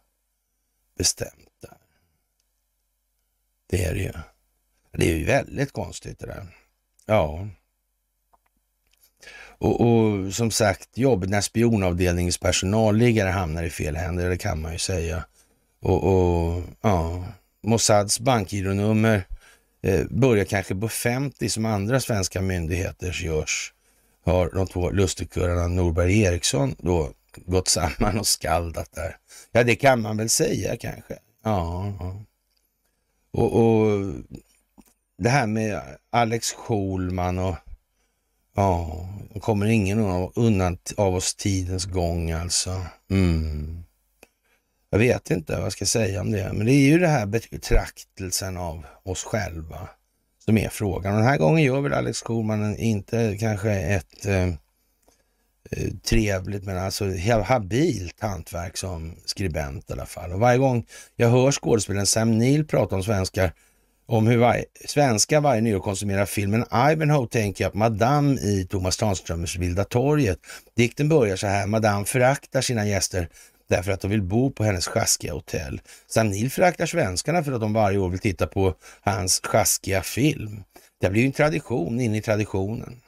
[SPEAKER 1] bestämt där. Det är det ju. Det är ju väldigt konstigt det där. Ja. Och, och, som sagt, jobbet när spionavdelningens personalliggare hamnar i fel händer, det kan man ju säga. Och, och ja, Mossads bankgironummer eh, börjar kanske på 50 som andra svenska myndigheter görs. Har de två lustigkurrarna Norberg Eriksson då gått samman och skaldat där. Ja, det kan man väl säga kanske. Ja, ja. Och, och det här med Alex Schulman och ja, kommer ingen undan av oss tidens gång alltså. Mm. Jag vet inte vad jag ska säga om det, men det är ju det här betraktelsen av oss själva som är frågan. Och den här gången gör väl Alex Schulman inte kanske ett eh, eh trevligt men alltså habilt hantverk som skribent i alla fall. Och varje gång jag hör skådespelaren Sam Neill prata om svenskar om hur varje, svenska varje nyår konsumerar filmen Ivanhoe tänker jag på Madame i Thomas Tranströmers Vilda torget. Dikten börjar så här, Madame föraktar sina gäster därför att de vill bo på hennes sjaskiga hotell. Sam föraktar svenskarna för att de varje år vill titta på hans sjaskiga film. Det blir ju en tradition in i traditionen.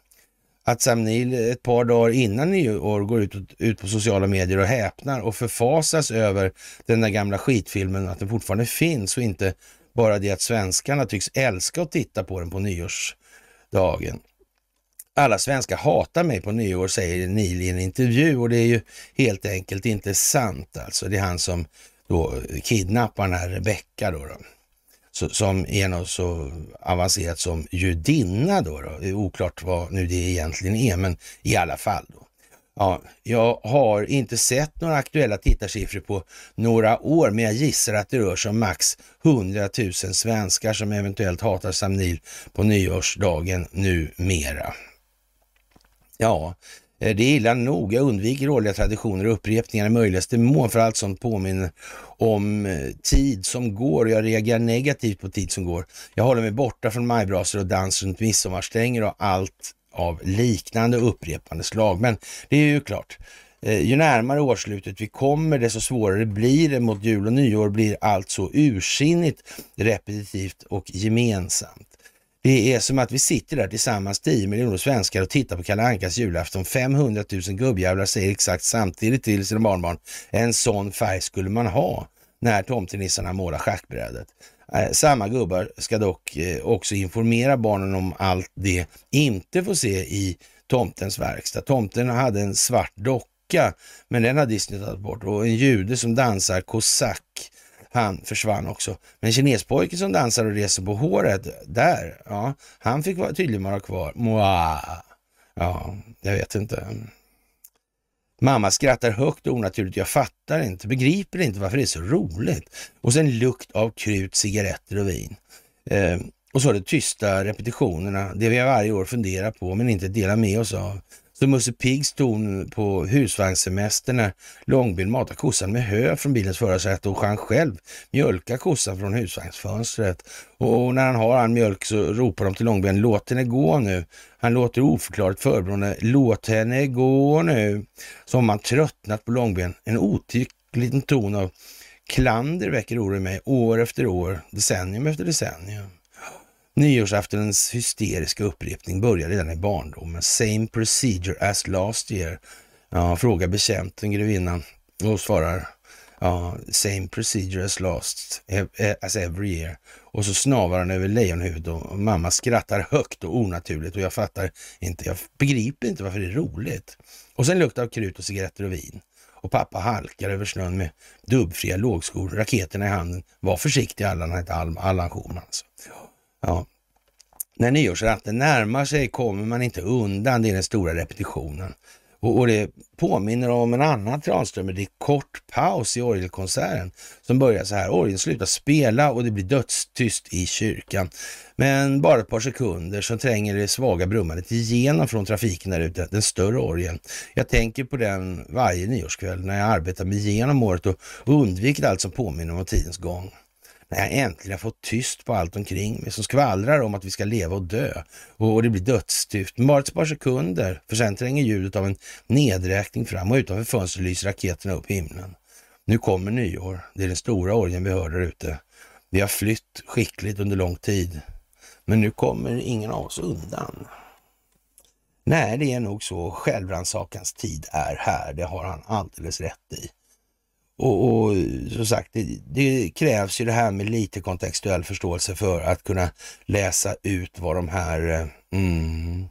[SPEAKER 1] Att Sam ett par dagar innan nyår går ut, ut på sociala medier och häpnar och förfasas över den där gamla skitfilmen, att den fortfarande finns och inte bara det att svenskarna tycks älska att titta på den på nyårsdagen. Alla svenskar hatar mig på nyår, säger Neil i en intervju och det är ju helt enkelt inte sant alltså. Det är han som då kidnappar den här Rebecka då, då så, som är något så avancerat som judinna då, då. Det är oklart vad nu det egentligen är, men i alla fall. Då. Ja, jag har inte sett några aktuella tittarsiffror på några år, men jag gissar att det rör sig om max 100 000 svenskar som eventuellt hatar Sam Neill på nyårsdagen numera. Ja, eh, det är illa nog. Jag undviker årliga traditioner och upprepningar i möjligaste mån för allt som påminner om eh, tid som går. och Jag reagerar negativt på tid som går. Jag håller mig borta från majbrasor och dans runt midsommarstänger och allt av liknande upprepande slag. Men det är ju klart, eh, ju närmare årsslutet vi kommer, desto svårare blir det mot jul och nyår blir allt så ursinnigt, repetitivt och gemensamt. Det är som att vi sitter där tillsammans, 10 miljoner svenskar och tittar på Kalle Ankas julafton. 500 000 gubbjävlar säger exakt samtidigt till sina barnbarn, en sån färg skulle man ha när tomtenissarna målar schackbrädet. Eh, samma gubbar ska dock eh, också informera barnen om allt det inte får se i tomtens verkstad. Tomten hade en svart docka, men den har Disney tagit bort och en jude som dansar kosack han försvann också. Men kinespojken som dansar och reser på håret, där, ja, han fick tydligen vara kvar. Moa. Ja, jag vet inte. Mamma skrattar högt och onaturligt. Jag fattar inte, begriper inte varför det är så roligt. Och sen lukt av krut, cigaretter och vin. Eh, och så de tysta repetitionerna, det vi varje år funderar på men inte delar med oss av. Så Musse Piggs ton på husvagnssemester när Långben matar kossan med hö från bilens förarsäte och han själv mjölkar kossan från husvagnsfönstret. Och när han har all mjölk så ropar de till Långben, låt henne gå nu. Han låter oförklarligt förbrående, låt henne gå nu. Så har man tröttnat på Långben. En otyck liten ton av klander väcker oro i mig år efter år, decennium efter decennium. Nyårsaftonens hysteriska upprepning börjar redan i barndomen. Same procedure as last year. Ja, frågar betjänten grevinnan och svarar ja, same procedure as last, eh, as every year. Och så snavar han över lejonhuvudet och mamma skrattar högt och onaturligt och jag fattar inte, jag begriper inte varför det är roligt. Och sen luktar av krut och cigaretter och vin. Och pappa halkar över snön med dubbfria lågskor, raketerna i handen. Var försiktig Allan, han hette Allan Schulman alltså. Ja. När nyårsratten närmar sig kommer man inte undan, det är den stora repetitionen. Och, och det påminner om en annan Tranströmer. Det är kort paus i orgelkonserten som börjar så här. Orgeln slutar spela och det blir dödstyst i kyrkan. Men bara ett par sekunder så tränger det svaga brummandet igenom från trafiken där ute, den större orgeln. Jag tänker på den varje nyårskväll när jag arbetar mig igenom året och undviker allt som påminner om tidens gång när jag äntligen har fått tyst på allt omkring mig som skvallrar om att vi ska leva och dö och, det blir dödstyft. Men bara ett par sekunder, för sen tränger ljudet av en nedräkning fram och utanför fönstret lyser raketerna upp himlen. Nu kommer nyår. Det är den stora orgen vi hör där ute. Vi har flytt skickligt under lång tid, men nu kommer ingen av oss undan. Nej, det är nog så. Självrannsakans tid är här. Det har han alldeles rätt i. Och, och som sagt, det, det, krävs ju det här med lite kontextuell förståelse för att kunna läsa ut vad de här, eh, mm,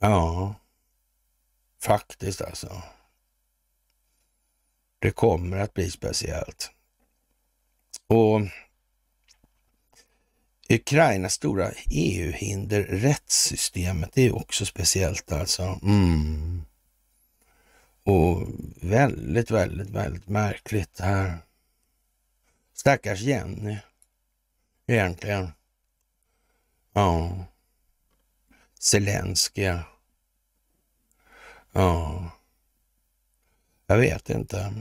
[SPEAKER 1] ja, faktiskt alltså. Det kommer att bli speciellt. Och Ukrainas stora EU-hinder, rättssystemet, det är också speciellt alltså. Mm. Och väldigt, väldigt, väldigt märkligt det här. Stackars Jenny, egentligen. Ja. Zelenskyj. Ja. Jag vet inte.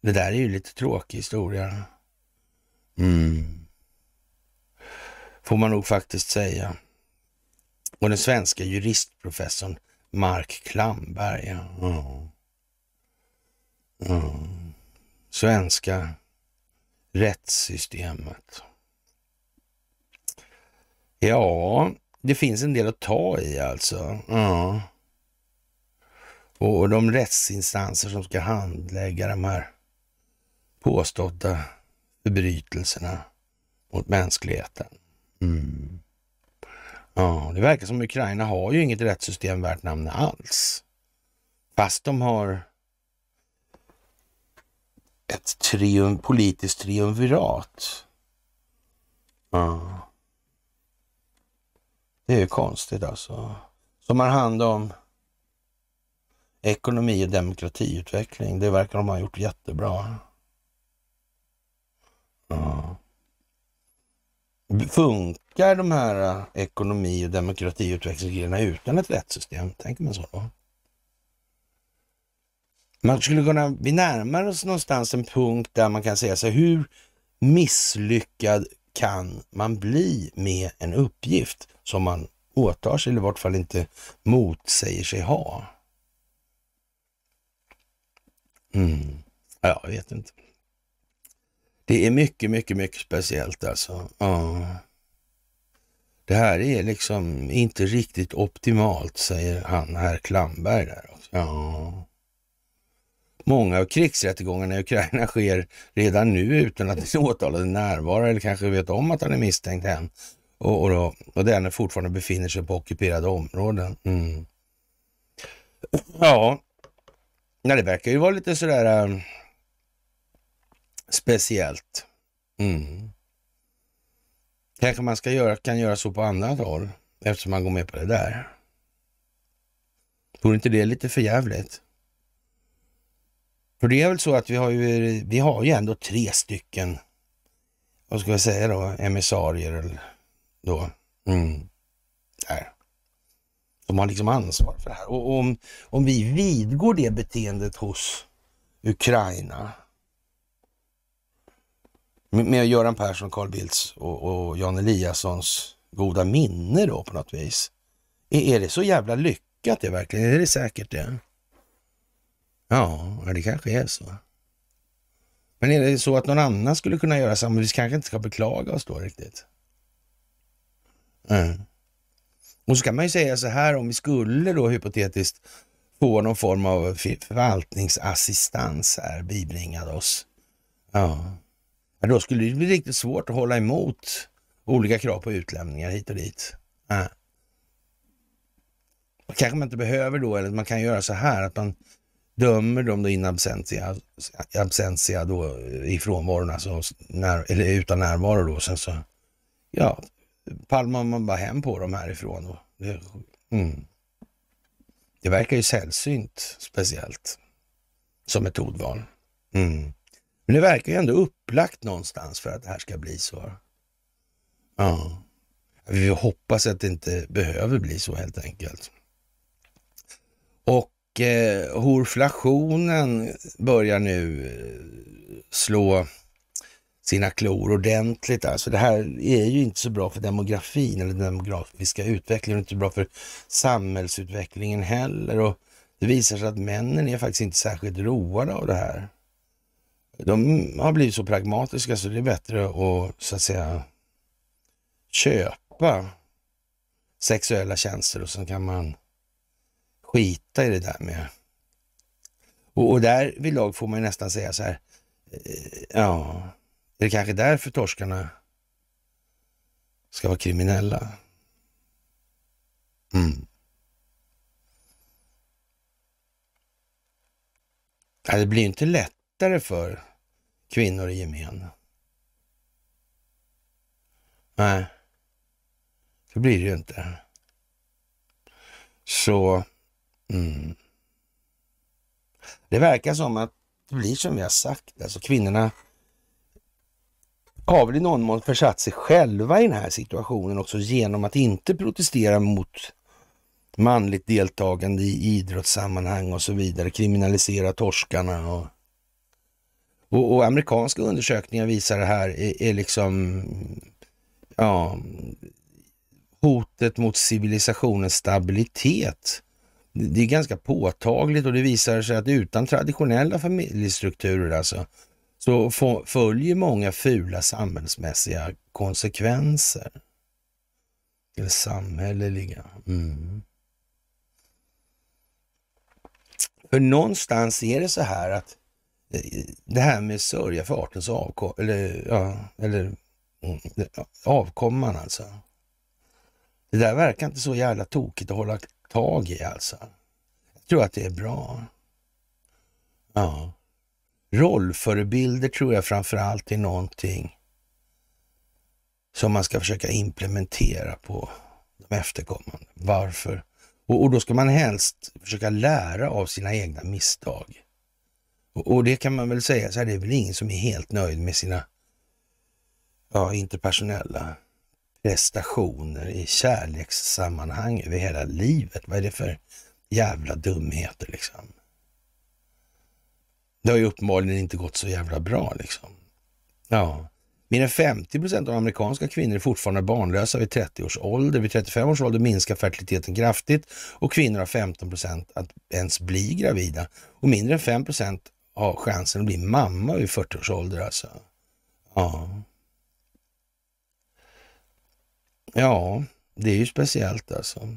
[SPEAKER 1] Det där är ju lite tråkig historia. Mm. Får man nog faktiskt säga. Och den svenska juristprofessorn Mark Klamberg. Ja. Ja. Svenska rättssystemet. Ja, det finns en del att ta i alltså. Ja. Och de rättsinstanser som ska handlägga de här påstådda förbrytelserna mot mänskligheten. Mm. Ja, det verkar som Ukraina har ju inget rättssystem värt namnet alls. Fast de har ett trium politiskt triumvirat. Ja. Det är ju konstigt alltså. Som har hand om ekonomi och demokratiutveckling. Det verkar de ha gjort jättebra. Ja. Funkar de här eh, ekonomi och demokratiutvecklingsgrejerna utan ett rättssystem? Tänker man så då? Man skulle kunna, vi närmar oss någonstans en punkt där man kan säga sig hur misslyckad kan man bli med en uppgift som man åtar sig, eller i vart fall inte motsäger sig ha? Mm. Ja, jag vet inte. Det är mycket, mycket, mycket speciellt alltså. Ja. Det här är liksom inte riktigt optimalt, säger han, herr Klamberg där också. Ja. Många av krigsrättegångarna i Ukraina sker redan nu utan att den åtalade närvarar eller kanske vet om att han är misstänkt än. Och, och, då, och denne fortfarande befinner sig på ockuperade områden. Mm. Ja, Nej, det verkar ju vara lite sådär eh, speciellt. Mm. Kanske man ska göra, kan göra så på annat håll eftersom man går med på det där. Vore inte det lite för jävligt? För det är väl så att vi har ju, vi har ju ändå tre stycken, vad ska jag säga då, emissarier då. Mm. Där. De har liksom ansvar för det här. Och om, om vi vidgår det beteendet hos Ukraina med Göran Persson, Carl Bildts och, och Jan Eliassons goda minne då på något vis. Är, är det så jävla lyckat det verkligen? Är det säkert det? Ja, det kanske är så. Men är det så att någon annan skulle kunna göra samma? Vi kanske inte ska beklaga oss då riktigt. Mm. Och så kan man ju säga så här, om vi skulle då hypotetiskt få någon form av förvaltningsassistans här bibringad oss. Ja, men då skulle det bli riktigt svårt att hålla emot olika krav på utlämningar hit och dit. Äh. kanske man inte behöver då, eller man kan göra så här att man dömer dem då in absentia, absentia då i frånvaron, alltså när, eller utan närvaro då. Sen så, ja, palmar man bara hem på dem härifrån. Då. Det, mm. Det verkar ju sällsynt speciellt som metodval. Mm. Men det verkar ju ändå upplagt någonstans för att det här ska bli så. Ja, vi hoppas att det inte behöver bli så helt enkelt. Och eh, horflationen börjar nu eh, slå sina klor ordentligt. Alltså det här är ju inte så bra för demografin eller den demografiska utvecklingen, inte så bra för samhällsutvecklingen heller. Och det visar sig att männen är faktiskt inte särskilt roade av det här. De har blivit så pragmatiska så det är bättre att så att säga köpa sexuella tjänster och sen kan man skita i det där med. Och, och där vid lag får man nästan säga så här, eh, ja, är det kanske därför torskarna ska vara kriminella? Mm. Ja, det blir inte lättare för kvinnor i gemen. Nej, så blir det ju inte. Så, mm. Det verkar som att det blir som vi har sagt, alltså kvinnorna har väl i någon mån försatt sig själva i den här situationen också genom att inte protestera mot manligt deltagande i idrottssammanhang och så vidare, kriminalisera torskarna och, och, och amerikanska undersökningar visar det här är, är liksom, ja, hotet mot civilisationens stabilitet. Det är ganska påtagligt och det visar sig att utan traditionella familjestrukturer alltså, så följer många fula samhällsmässiga konsekvenser. Eller samhälleliga. Mm. För någonstans är det så här att det här med sörja för artens avkom, eller, ja, eller mm, avkomman alltså. Det där verkar inte så jävla tokigt att hålla tag i alltså. Jag tror att det är bra. Ja. Rollförebilder tror jag framför allt är någonting som man ska försöka implementera på de efterkommande. Varför? Och, och då ska man helst försöka lära av sina egna misstag. Och, det kan man väl säga, så här, det är väl ingen som är helt nöjd med sina ja, interpersonella prestationer i kärlekssammanhang över hela livet. Vad är det för jävla dumheter liksom? Det har ju uppenbarligen inte gått så jävla bra liksom. Ja, mer än 50 procent av amerikanska kvinnor är fortfarande barnlösa vid 30 års ålder. Vid 35 års ålder minskar fertiliteten kraftigt och kvinnor har 15 procent att ens bli gravida. Och mindre än 5 procent ha chansen att bli mamma vid 40 års ålder alltså. Ja. Ja, det är ju speciellt alltså.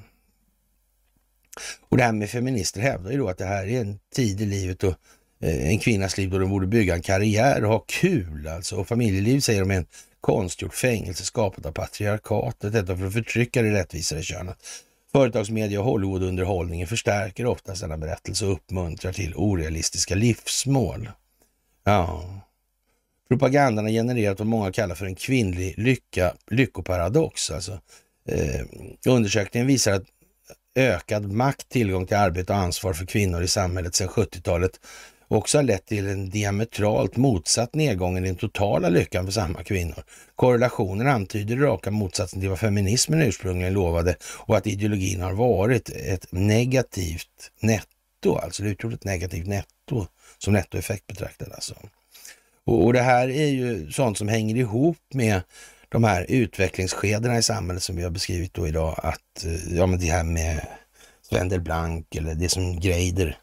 [SPEAKER 1] Och det här med feminister hävdar ju då att det här är en tid i livet och eh, en kvinnas liv då de borde bygga en karriär och ha kul alltså. Och familjeliv säger de är en konstgjort fängelse skapat av patriarkatet, detta för att förtrycka det rättvisare könet. Företagsmedia och Hollywoodunderhållningen förstärker ofta denna berättelse och uppmuntrar till orealistiska livsmål. Ja. Propagandan har genererat vad många kallar för en kvinnlig lycka, lyckoparadox. Alltså, eh, undersökningen visar att ökad makt, tillgång till arbete och ansvar för kvinnor i samhället sedan 70-talet också har lett till en diametralt motsatt nedgång i den totala lyckan för samma kvinnor. Korrelationen antyder raka motsatsen till vad feminismen ursprungligen lovade och att ideologin har varit ett negativt netto, alltså det utgjort ett negativt netto som nettoeffekt betraktad alltså. Och, och det här är ju sånt som hänger ihop med de här utvecklingsskedena i samhället som vi har beskrivit då idag, att eh, ja men det här med Sven Blank eller det som Greider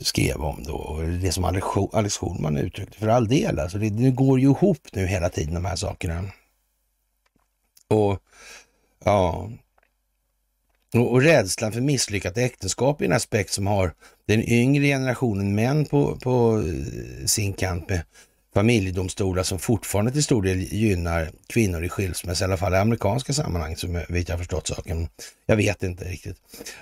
[SPEAKER 1] skrev om då. Och det som Alex Schulman uttryckte. För all del, alltså det, det går ju ihop nu hela tiden de här sakerna. Och ja, och, och rädslan för misslyckat äktenskap är en aspekt som har den yngre generationen män på, på eh, sin kant med familjedomstolar som fortfarande till stor del gynnar kvinnor i skilsmässa, i alla fall i amerikanska sammanhang, som vet jag förstått saken. Jag vet inte riktigt.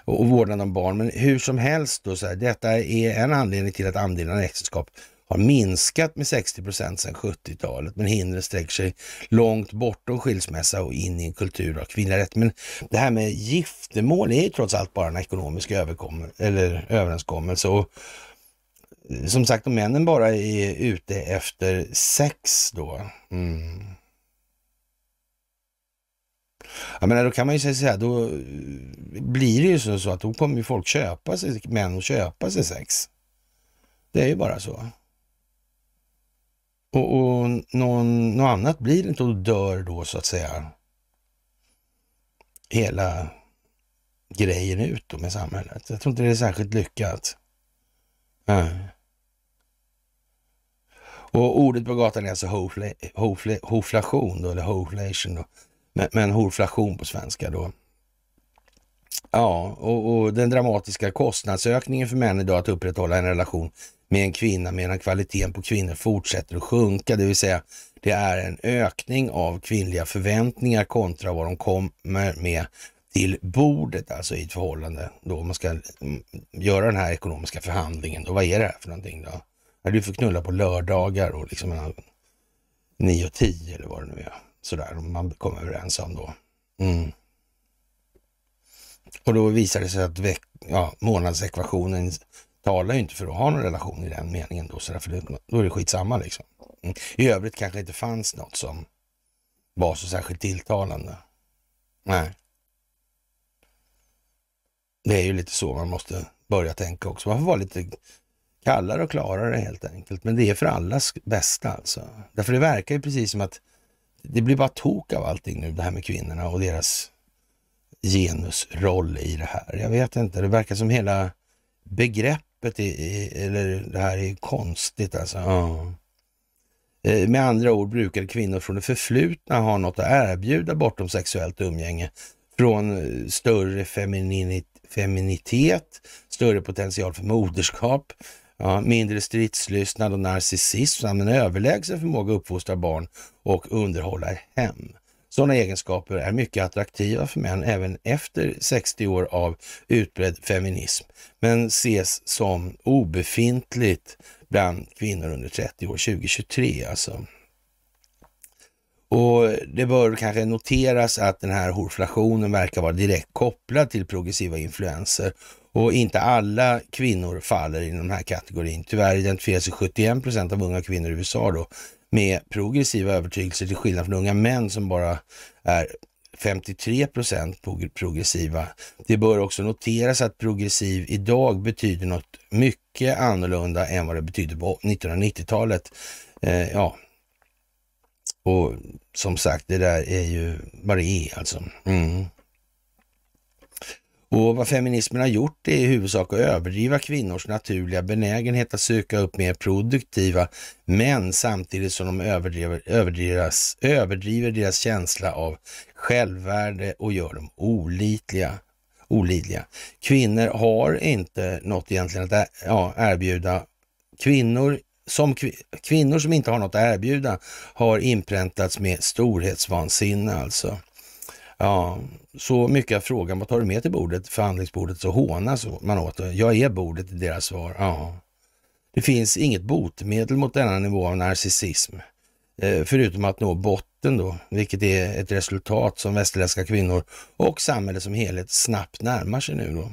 [SPEAKER 1] Och, och vårdnad om barn, men hur som helst då, så här, detta är en anledning till att andelen äktenskap har minskat med 60 procent sedan 70-talet, men hindren sträcker sig långt bortom skilsmässa och in i en kultur av kvinnliga rätt. Men det här med giftermål är ju trots allt bara en ekonomisk eller överenskommelse. Och som sagt, om männen bara är ute efter sex då. Mm. Jag menar, då kan man ju säga så här, då eh, blir det ju så, så att då kommer ju folk köpa sig, män och köpa sig sex. Det är ju bara så. Och, och någon, något annat blir det inte och dör då så att säga hela grejen ut då med samhället. Jag tror inte det är särskilt lyckat. Nej. Och ordet på gatan är alltså hofle, hofle, hoflation då, eller hoflation då. Men, men hoflation på svenska då. Ja, och, och, den dramatiska kostnadsökningen för män idag att upprätthålla en relation med en kvinna medan kvaliteten på kvinnor fortsätter att sjunka. Det vill säga, det är en ökning av kvinnliga förväntningar kontra vad de kommer med till bordet, alltså i ett förhållande då man ska mm, göra den här ekonomiska förhandlingen. Då, vad är det här för någonting då? Ja, du får knulla på lördagar och liksom mellan 9 och 10 eller vad det nu är. Sådär, man kommer överens om då. Mm. Och då visar det sig att ja, månadsekvationen talar ju inte för att ha någon relation i den meningen då, sådär, för det, då är det skitsamma liksom. Mm. I övrigt kanske det inte fanns något som var så särskilt tilltalande. Nej. Det är ju lite så man måste börja tänka också. Man får vara lite kallare och klarare helt enkelt. Men det är för allas bästa alltså. Därför det verkar ju precis som att det blir bara tok av allting nu, det här med kvinnorna och deras genusroll i det här. Jag vet inte, det verkar som hela begreppet, i, eller det här är konstigt alltså. Ja. Eh, med andra ord brukar kvinnor från det förflutna ha något att erbjuda bortom sexuellt umgänge. Från större feminitet, större potential för moderskap, Ja, mindre stridslystnad och narcissism samt en överlägsen förmåga att uppfostra barn och underhålla hem. Sådana egenskaper är mycket attraktiva för män även efter 60 år av utbredd feminism, men ses som obefintligt bland kvinnor under 30 år 2023 alltså. Och det bör kanske noteras att den här horflationen verkar vara direkt kopplad till progressiva influenser och inte alla kvinnor faller i den här kategorin. Tyvärr identifierar sig 71 procent av unga kvinnor i USA då med progressiva övertygelser till skillnad från unga män som bara är 53 procent progressiva. Det bör också noteras att progressiv idag betyder något mycket annorlunda än vad det betydde på 1990-talet. Eh, ja, och som sagt, det där är ju vad det är alltså. Mm. Och vad feminismen har gjort är i huvudsak att överdriva kvinnors naturliga benägenhet att söka upp mer produktiva män samtidigt som de överdriver, överdrivas, överdriver deras känsla av självvärde och gör dem olitliga. olidliga. Kvinnor har inte något egentligen att ja, erbjuda. Kvinnor som kvinnor som inte har något att erbjuda har inpräntats med storhetsvansinne alltså. Ja, så mycket av frågan, vad tar du med till bordet, förhandlingsbordet, så hånas man åt det. Jag är bordet i deras svar. Ja. Det finns inget botemedel mot denna nivå av narcissism, eh, förutom att nå botten då, vilket är ett resultat som västerländska kvinnor och samhället som helhet snabbt närmar sig nu då.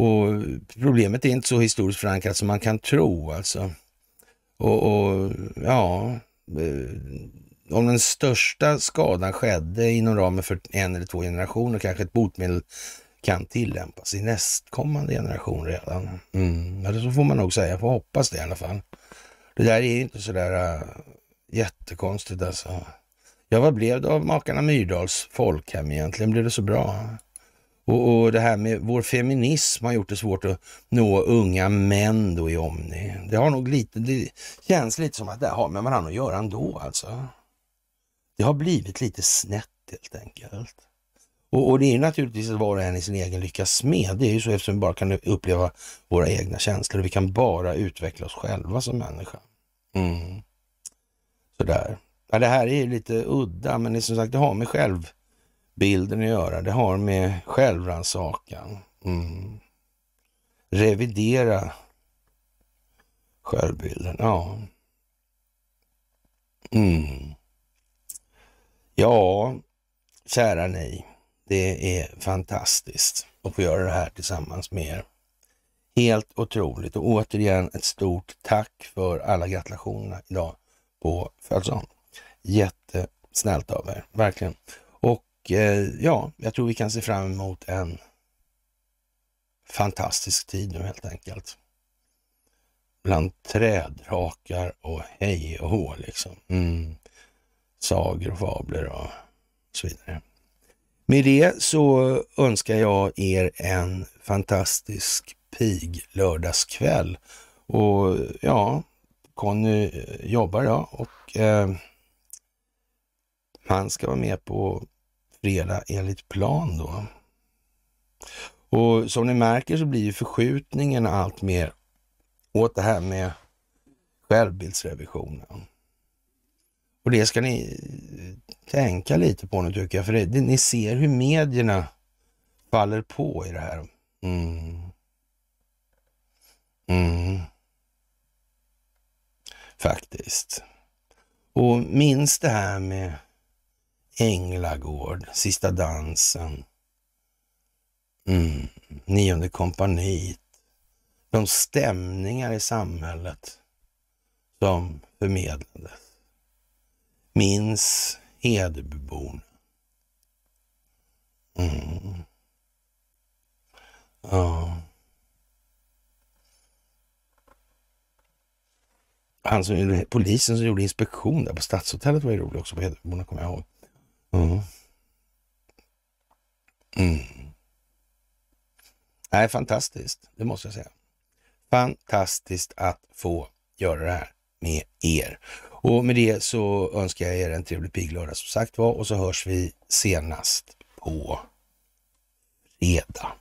[SPEAKER 1] Och problemet är inte så historiskt förankrat som man kan tro alltså. Och, och ja, eh, om den största skadan skedde inom ramen för en eller två generationer, kanske ett botemedel kan tillämpas i nästkommande generation redan. Mm. Eller så får man nog säga, får hoppas det i alla fall. Det där är ju inte sådär äh, eh, jättekonstigt alltså. Ja, vad blev det av makarna Myrdals folkhem egentligen? Blev det så bra? Och, och, det här med vår feminism har gjort det svårt att nå unga män då i Omni. Det har nog lite, det känns lite som att det har med varandra att göra ändå alltså. Det har blivit lite snett helt enkelt. Och, och det är naturligtvis att var och en i sin egen lyckas med. Det är ju så eftersom vi bara kan uppleva våra egna känslor. Vi kan bara utveckla oss själva som människa. Mm. Sådär. Ja, det här är lite udda, men det, som sagt, det har med bilden att göra. Det har med självrannsakan. Mm. Revidera Självbilden, ja. Mm. Ja, kära ni. Det är fantastiskt att få göra det här tillsammans med er. Helt otroligt och återigen ett stort tack för alla gratulationerna idag på födelsedagen. Jättesnällt av er, verkligen. Och ja, jag tror vi kan se fram emot en fantastisk tid nu helt enkelt. Bland trädrakar och hej och hå liksom. Mm. Sagor och fabler och så vidare. Med det så önskar jag er en fantastisk pig lördagskväll. Och ja, Conny jobbar ja och eh, han ska vara med på fredag enligt plan då. Och som ni märker så blir ju förskjutningen allt mer åt det här med självbildsrevisionen. Och det ska ni eh, tänka lite på nu tycker jag, för det, ni ser hur medierna faller på i det här. Mm. Mm. Faktiskt. Och minns det här med Änglagård, Sista dansen, mm. Nionde kompaniet, de stämningar i samhället som förmedlades. Minns Hedebyborna. Mm. Ja. Han som, polisen som gjorde inspektion där på Stadshotellet var ju rolig också på Hedebyborna, kommer jag ihåg. Mm. Mm. Nej, fantastiskt, det måste jag säga. Fantastiskt att få göra det här med er. Och med det så önskar jag er en trevlig piglördag som sagt var och så hörs vi senast på fredag.